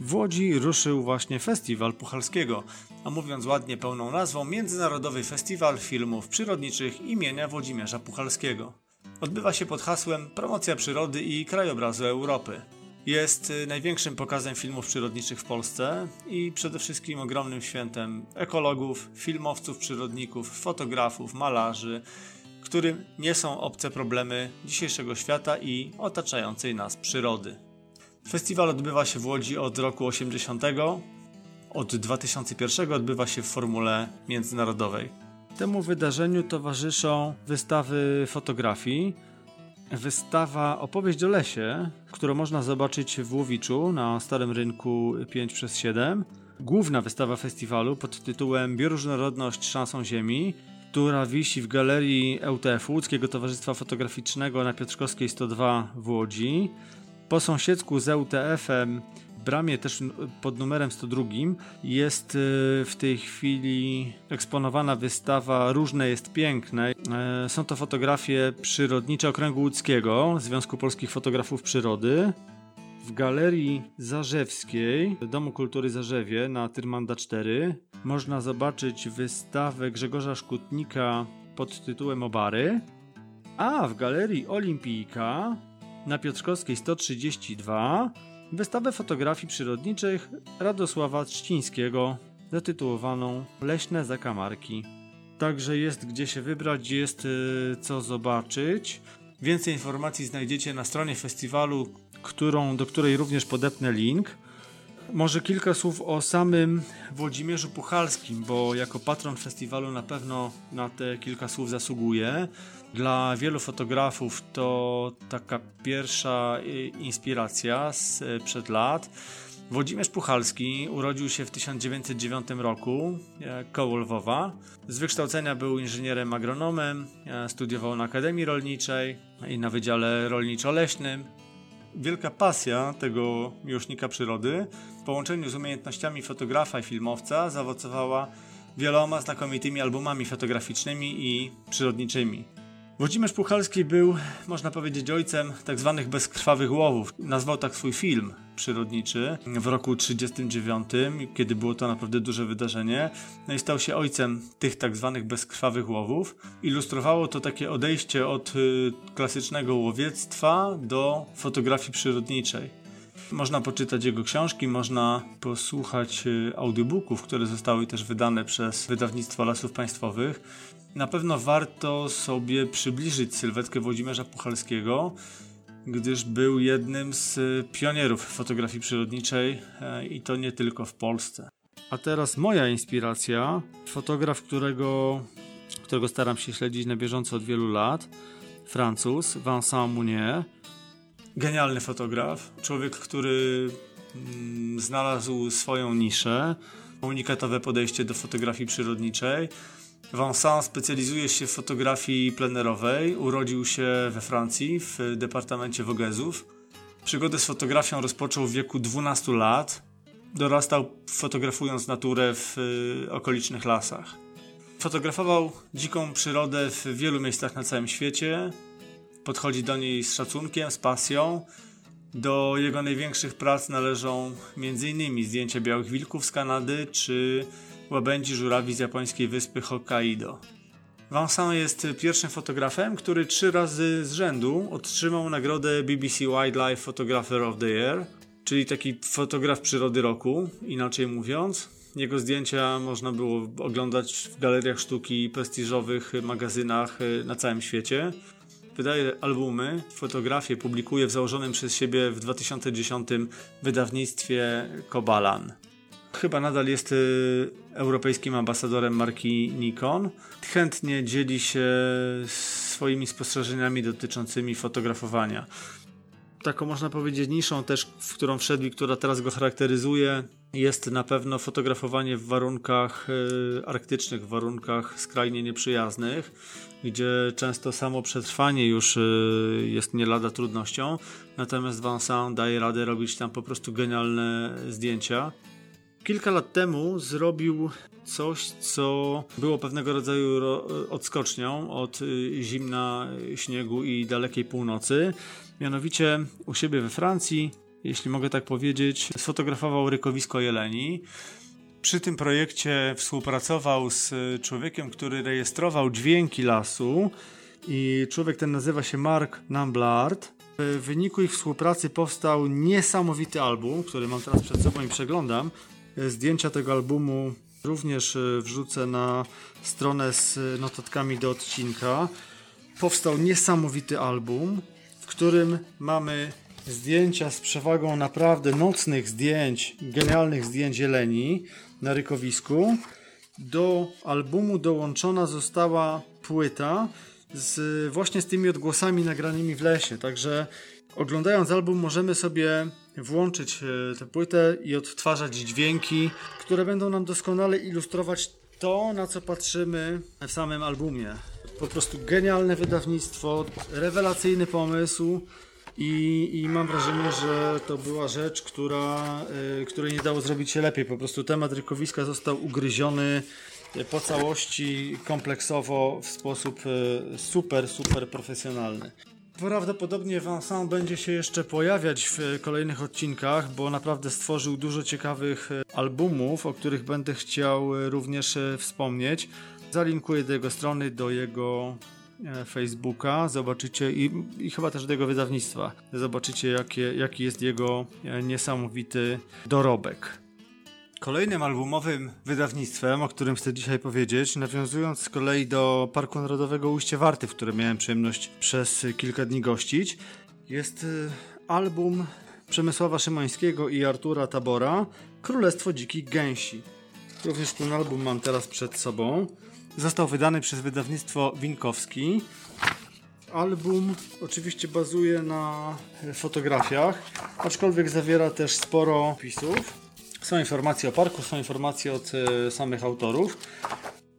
W Łodzi ruszył właśnie festiwal Puchalskiego, a mówiąc ładnie pełną nazwą Międzynarodowy Festiwal Filmów Przyrodniczych imienia Włodzimierza Puchalskiego. Odbywa się pod hasłem Promocja przyrody i krajobrazu Europy. Jest y, największym pokazem filmów przyrodniczych w Polsce i przede wszystkim ogromnym świętem ekologów, filmowców, przyrodników, fotografów, malarzy, którym nie są obce problemy dzisiejszego świata i otaczającej nas przyrody. Festiwal odbywa się w Łodzi od roku 80. Od 2001 odbywa się w formule międzynarodowej. Temu wydarzeniu towarzyszą wystawy fotografii, wystawa Opowieść o lesie, którą można zobaczyć w Łowiczu na Starym Rynku 5 przez 7 Główna wystawa festiwalu pod tytułem Bioróżnorodność szansą Ziemi, która wisi w galerii EUTF-u, Łódzkiego Towarzystwa Fotograficznego na Piotrkowskiej 102 w Łodzi. Po sąsiedzku z EUTF-em bramie też pod numerem 102 jest y, w tej chwili eksponowana wystawa Różne jest piękne. E, są to fotografie przyrodnicze Okręgu Łódzkiego, Związku Polskich Fotografów Przyrody. W Galerii Zarzewskiej, Domu Kultury Zarzewie na Tyrmanda 4 można zobaczyć wystawę Grzegorza Szkutnika pod tytułem Obary, a w Galerii Olimpijka na Piotrkowskiej 132 wystawę fotografii przyrodniczych Radosława Trzcińskiego zatytułowaną Leśne zakamarki. Także jest gdzie się wybrać, jest y, co zobaczyć. Więcej informacji znajdziecie na stronie festiwalu, którą, do której również podepnę link. Może kilka słów o samym Włodzimierzu Puchalskim, bo jako patron festiwalu na pewno na te kilka słów zasługuje. Dla wielu fotografów to taka pierwsza y, inspiracja sprzed lat. Włodzimierz Puchalski urodził się w 1909 roku e, koło Lwowa. Z wykształcenia był inżynierem agronomem, e, studiował na Akademii Rolniczej i na Wydziale Rolniczo-Leśnym. Wielka pasja tego miłośnika przyrody w połączeniu z umiejętnościami fotografa i filmowca zaowocowała wieloma znakomitymi albumami fotograficznymi i przyrodniczymi. Włodzimierz Puchalski był, można powiedzieć, ojcem. Tak bezkrwawych łowów. Nazwał tak swój film przyrodniczy w roku 1939, kiedy było to naprawdę duże wydarzenie. No i stał się ojcem tych. Tak bezkrwawych łowów. Ilustrowało to takie odejście od y, klasycznego łowiectwa do fotografii przyrodniczej. Można poczytać jego książki, można posłuchać y, audiobooków, które zostały też wydane przez wydawnictwo Lasów Państwowych. Na pewno warto sobie przybliżyć sylwetkę Włodzimierza Puchalskiego, gdyż był jednym z pionierów fotografii przyrodniczej e, i to nie tylko w Polsce. A teraz moja inspiracja, fotograf, którego, którego staram się śledzić na bieżąco od wielu lat, Francuz Vincent Mounier. Genialny fotograf, człowiek, który mm, znalazł swoją niszę, unikatowe podejście do fotografii przyrodniczej Vincent specjalizuje się w fotografii plenerowej. Urodził się we Francji, w departamencie Vogezów. Przygodę z fotografią rozpoczął w wieku 12 lat. Dorastał fotografując naturę w y, okolicznych lasach. Fotografował dziką przyrodę w wielu miejscach na całym świecie. Podchodzi do niej z szacunkiem, z pasją. Do jego największych prac należą m.in. zdjęcia białych wilków z Kanady czy łabędzi żurawi z japońskiej wyspy Hokkaido. Vincent jest pierwszym fotografem, który trzy razy z rzędu otrzymał nagrodę BBC Wildlife Photographer of the Year, czyli taki fotograf przyrody roku, inaczej mówiąc. Jego zdjęcia można było oglądać w galeriach sztuki prestiżowych magazynach e, na całym świecie. Wydaje albumy, fotografie publikuje w założonym przez siebie w 2010 wydawnictwie Kobalan. Chyba nadal jest y, europejskim ambasadorem marki Nikon. Chętnie dzieli się swoimi spostrzeżeniami dotyczącymi fotografowania. Taką można powiedzieć niszą też, w którą wszedł i która teraz go charakteryzuje, jest na pewno fotografowanie w warunkach y, arktycznych, w warunkach skrajnie nieprzyjaznych, gdzie często samo przetrwanie już y, jest nie lada trudnością, natomiast Vincent daje radę robić tam po prostu genialne zdjęcia. Kilka lat temu zrobił coś, co było pewnego rodzaju odskocznią od y, zimna, śniegu i dalekiej północy. Mianowicie u siebie we Francji, jeśli mogę tak powiedzieć, sfotografował rykowisko jeleni. Przy tym projekcie współpracował z człowiekiem, który rejestrował dźwięki lasu i człowiek ten nazywa się Mark Namblard. W wyniku ich współpracy powstał niesamowity album, który mam teraz przed sobą i przeglądam. Zdjęcia tego albumu również e, wrzucę na stronę z notatkami do odcinka. Powstał niesamowity album, w którym mamy zdjęcia z przewagą naprawdę nocnych zdjęć, genialnych zdjęć jeleni na rykowisku. Do albumu dołączona została płyta z właśnie z tymi odgłosami nagranymi w lesie. Także oglądając album możemy sobie włączyć e, tę płytę i odtwarzać dźwięki, które będą nam doskonale ilustrować to, na co patrzymy w samym albumie. Po prostu genialne wydawnictwo, rewelacyjny pomysł. I, I, mam wrażenie, że to była rzecz, która, y, której nie dało zrobić się lepiej. Po prostu temat rykowiska został ugryziony po całości, kompleksowo, w sposób y, super, super profesjonalny. Prawdopodobnie Vincent będzie się jeszcze pojawiać w kolejnych odcinkach, bo naprawdę stworzył dużo ciekawych e, albumów, o których będę chciał e, również e, wspomnieć. Zalinkuję do jego strony, do jego Facebooka, zobaczycie i, i chyba też do jego wydawnictwa. Zobaczycie, jakie, jaki jest jego niesamowity dorobek. Kolejnym albumowym wydawnictwem, o którym chcę dzisiaj powiedzieć, nawiązując z kolei do Parku Narodowego Ujście Warty, w którym miałem przyjemność przez kilka dni gościć, jest y, album Przemysława Szymańskiego i Artura Tabora Królestwo Dzikich Gęsi. Również ten album mam teraz przed sobą. Został wydany przez wydawnictwo Winkowski. Album oczywiście bazuje na fotografiach, aczkolwiek zawiera też sporo opisów. Są informacje o parku, są informacje od e, samych autorów.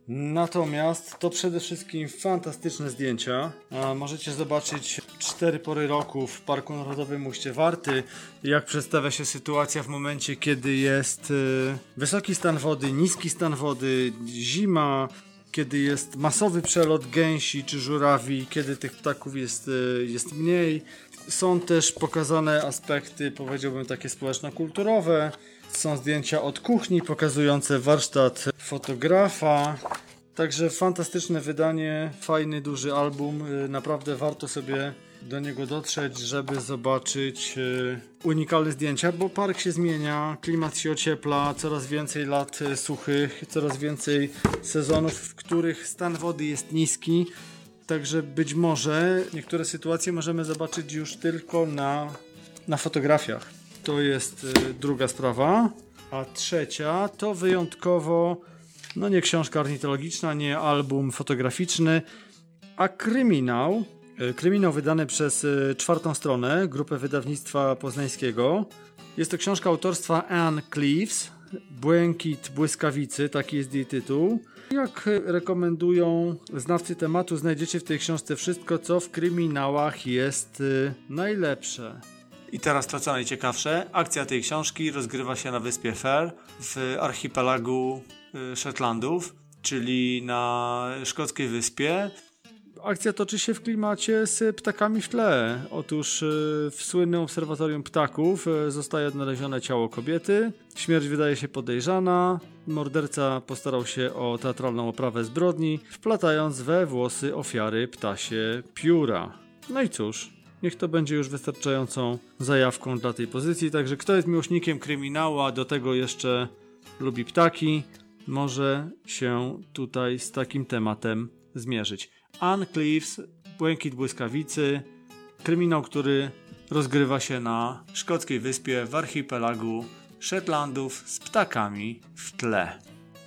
Natomiast to przede wszystkim fantastyczne zdjęcia. możecie zobaczyć cztery pory roku w Parku Narodowym Uście Warty, jak przedstawia się sytuacja w momencie, kiedy jest e, wysoki stan wody, niski stan wody, zima, kiedy jest masowy przelot gęsi czy żurawi, kiedy tych ptaków jest, e, jest mniej. Są też pokazane aspekty, powiedziałbym, takie społeczno-kulturowe. Są zdjęcia od kuchni pokazujące warsztat fotografa. Także fantastyczne wydanie, fajny, duży album. Y, naprawdę warto sobie do niego dotrzeć, żeby zobaczyć y, unikalne zdjęcia, bo park się zmienia, klimat się ociepla, coraz więcej lat y, suchych, coraz więcej sezonów, w których stan wody jest niski. Także być może niektóre sytuacje możemy zobaczyć już tylko na, na fotografiach. To jest y, druga sprawa. A trzecia to wyjątkowo, no nie książka ornitologiczna, nie album fotograficzny, a kryminał. Y, kryminał wydany przez y, czwartą stronę, grupę wydawnictwa poznańskiego. Jest to książka autorstwa Anne Cleaves, Błękit błyskawicy, taki jest jej tytuł. Jak rekomendują znawcy tematu, znajdziecie w tej książce wszystko, co w kryminałach jest najlepsze. I teraz to co najciekawsze, akcja tej książki rozgrywa się na wyspie Fair w archipelagu y, Shetlandów, czyli na szkockiej wyspie. Akcja toczy się w klimacie z ptakami w tle. Otóż y, w słynnym obserwatorium ptaków y, zostaje odnalezione ciało kobiety. Śmierć wydaje się podejrzana. Morderca postarał się o teatralną oprawę zbrodni, wplatając we włosy ofiary ptasie pióra. No i cóż, niech to będzie już wystarczającą zajawką dla tej pozycji. Także kto jest miłośnikiem kryminału, a do tego jeszcze lubi ptaki, może się tutaj z takim tematem zmierzyć. Anne Cleves, Błękit Błyskawicy, kryminał, który rozgrywa się na szkockiej wyspie w archipelagu Shetlandów z ptakami w tle.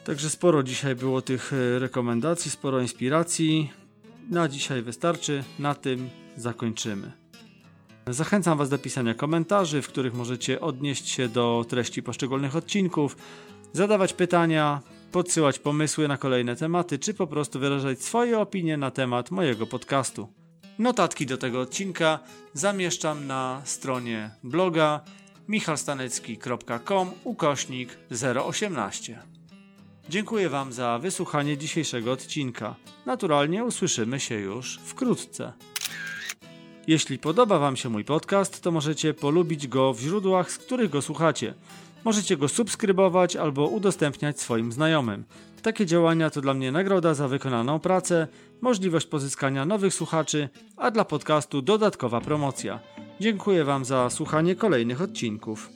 Także sporo dzisiaj było tych e, rekomendacji, sporo inspiracji. Na dzisiaj wystarczy, na tym zakończymy. Zachęcam Was do pisania komentarzy, w których możecie odnieść się do treści poszczególnych odcinków, zadawać pytania, podsyłać pomysły na kolejne tematy, czy po prostu wyrażać swoje opinie na temat mojego podcastu. Notatki do tego odcinka zamieszczam na stronie bloga michalstanecki.com ukośnik 018. Dziękuję Wam za wysłuchanie dzisiejszego odcinka. Naturalnie usłyszymy się już wkrótce. Jeśli podoba Wam się mój podcast, to możecie polubić go w źródłach, z których go słuchacie. Możecie go subskrybować albo udostępniać swoim znajomym. Takie działania to dla mnie nagroda za wykonaną pracę, możliwość pozyskania nowych słuchaczy, a dla podcastu dodatkowa promocja. Dziękuję Wam za słuchanie kolejnych odcinków.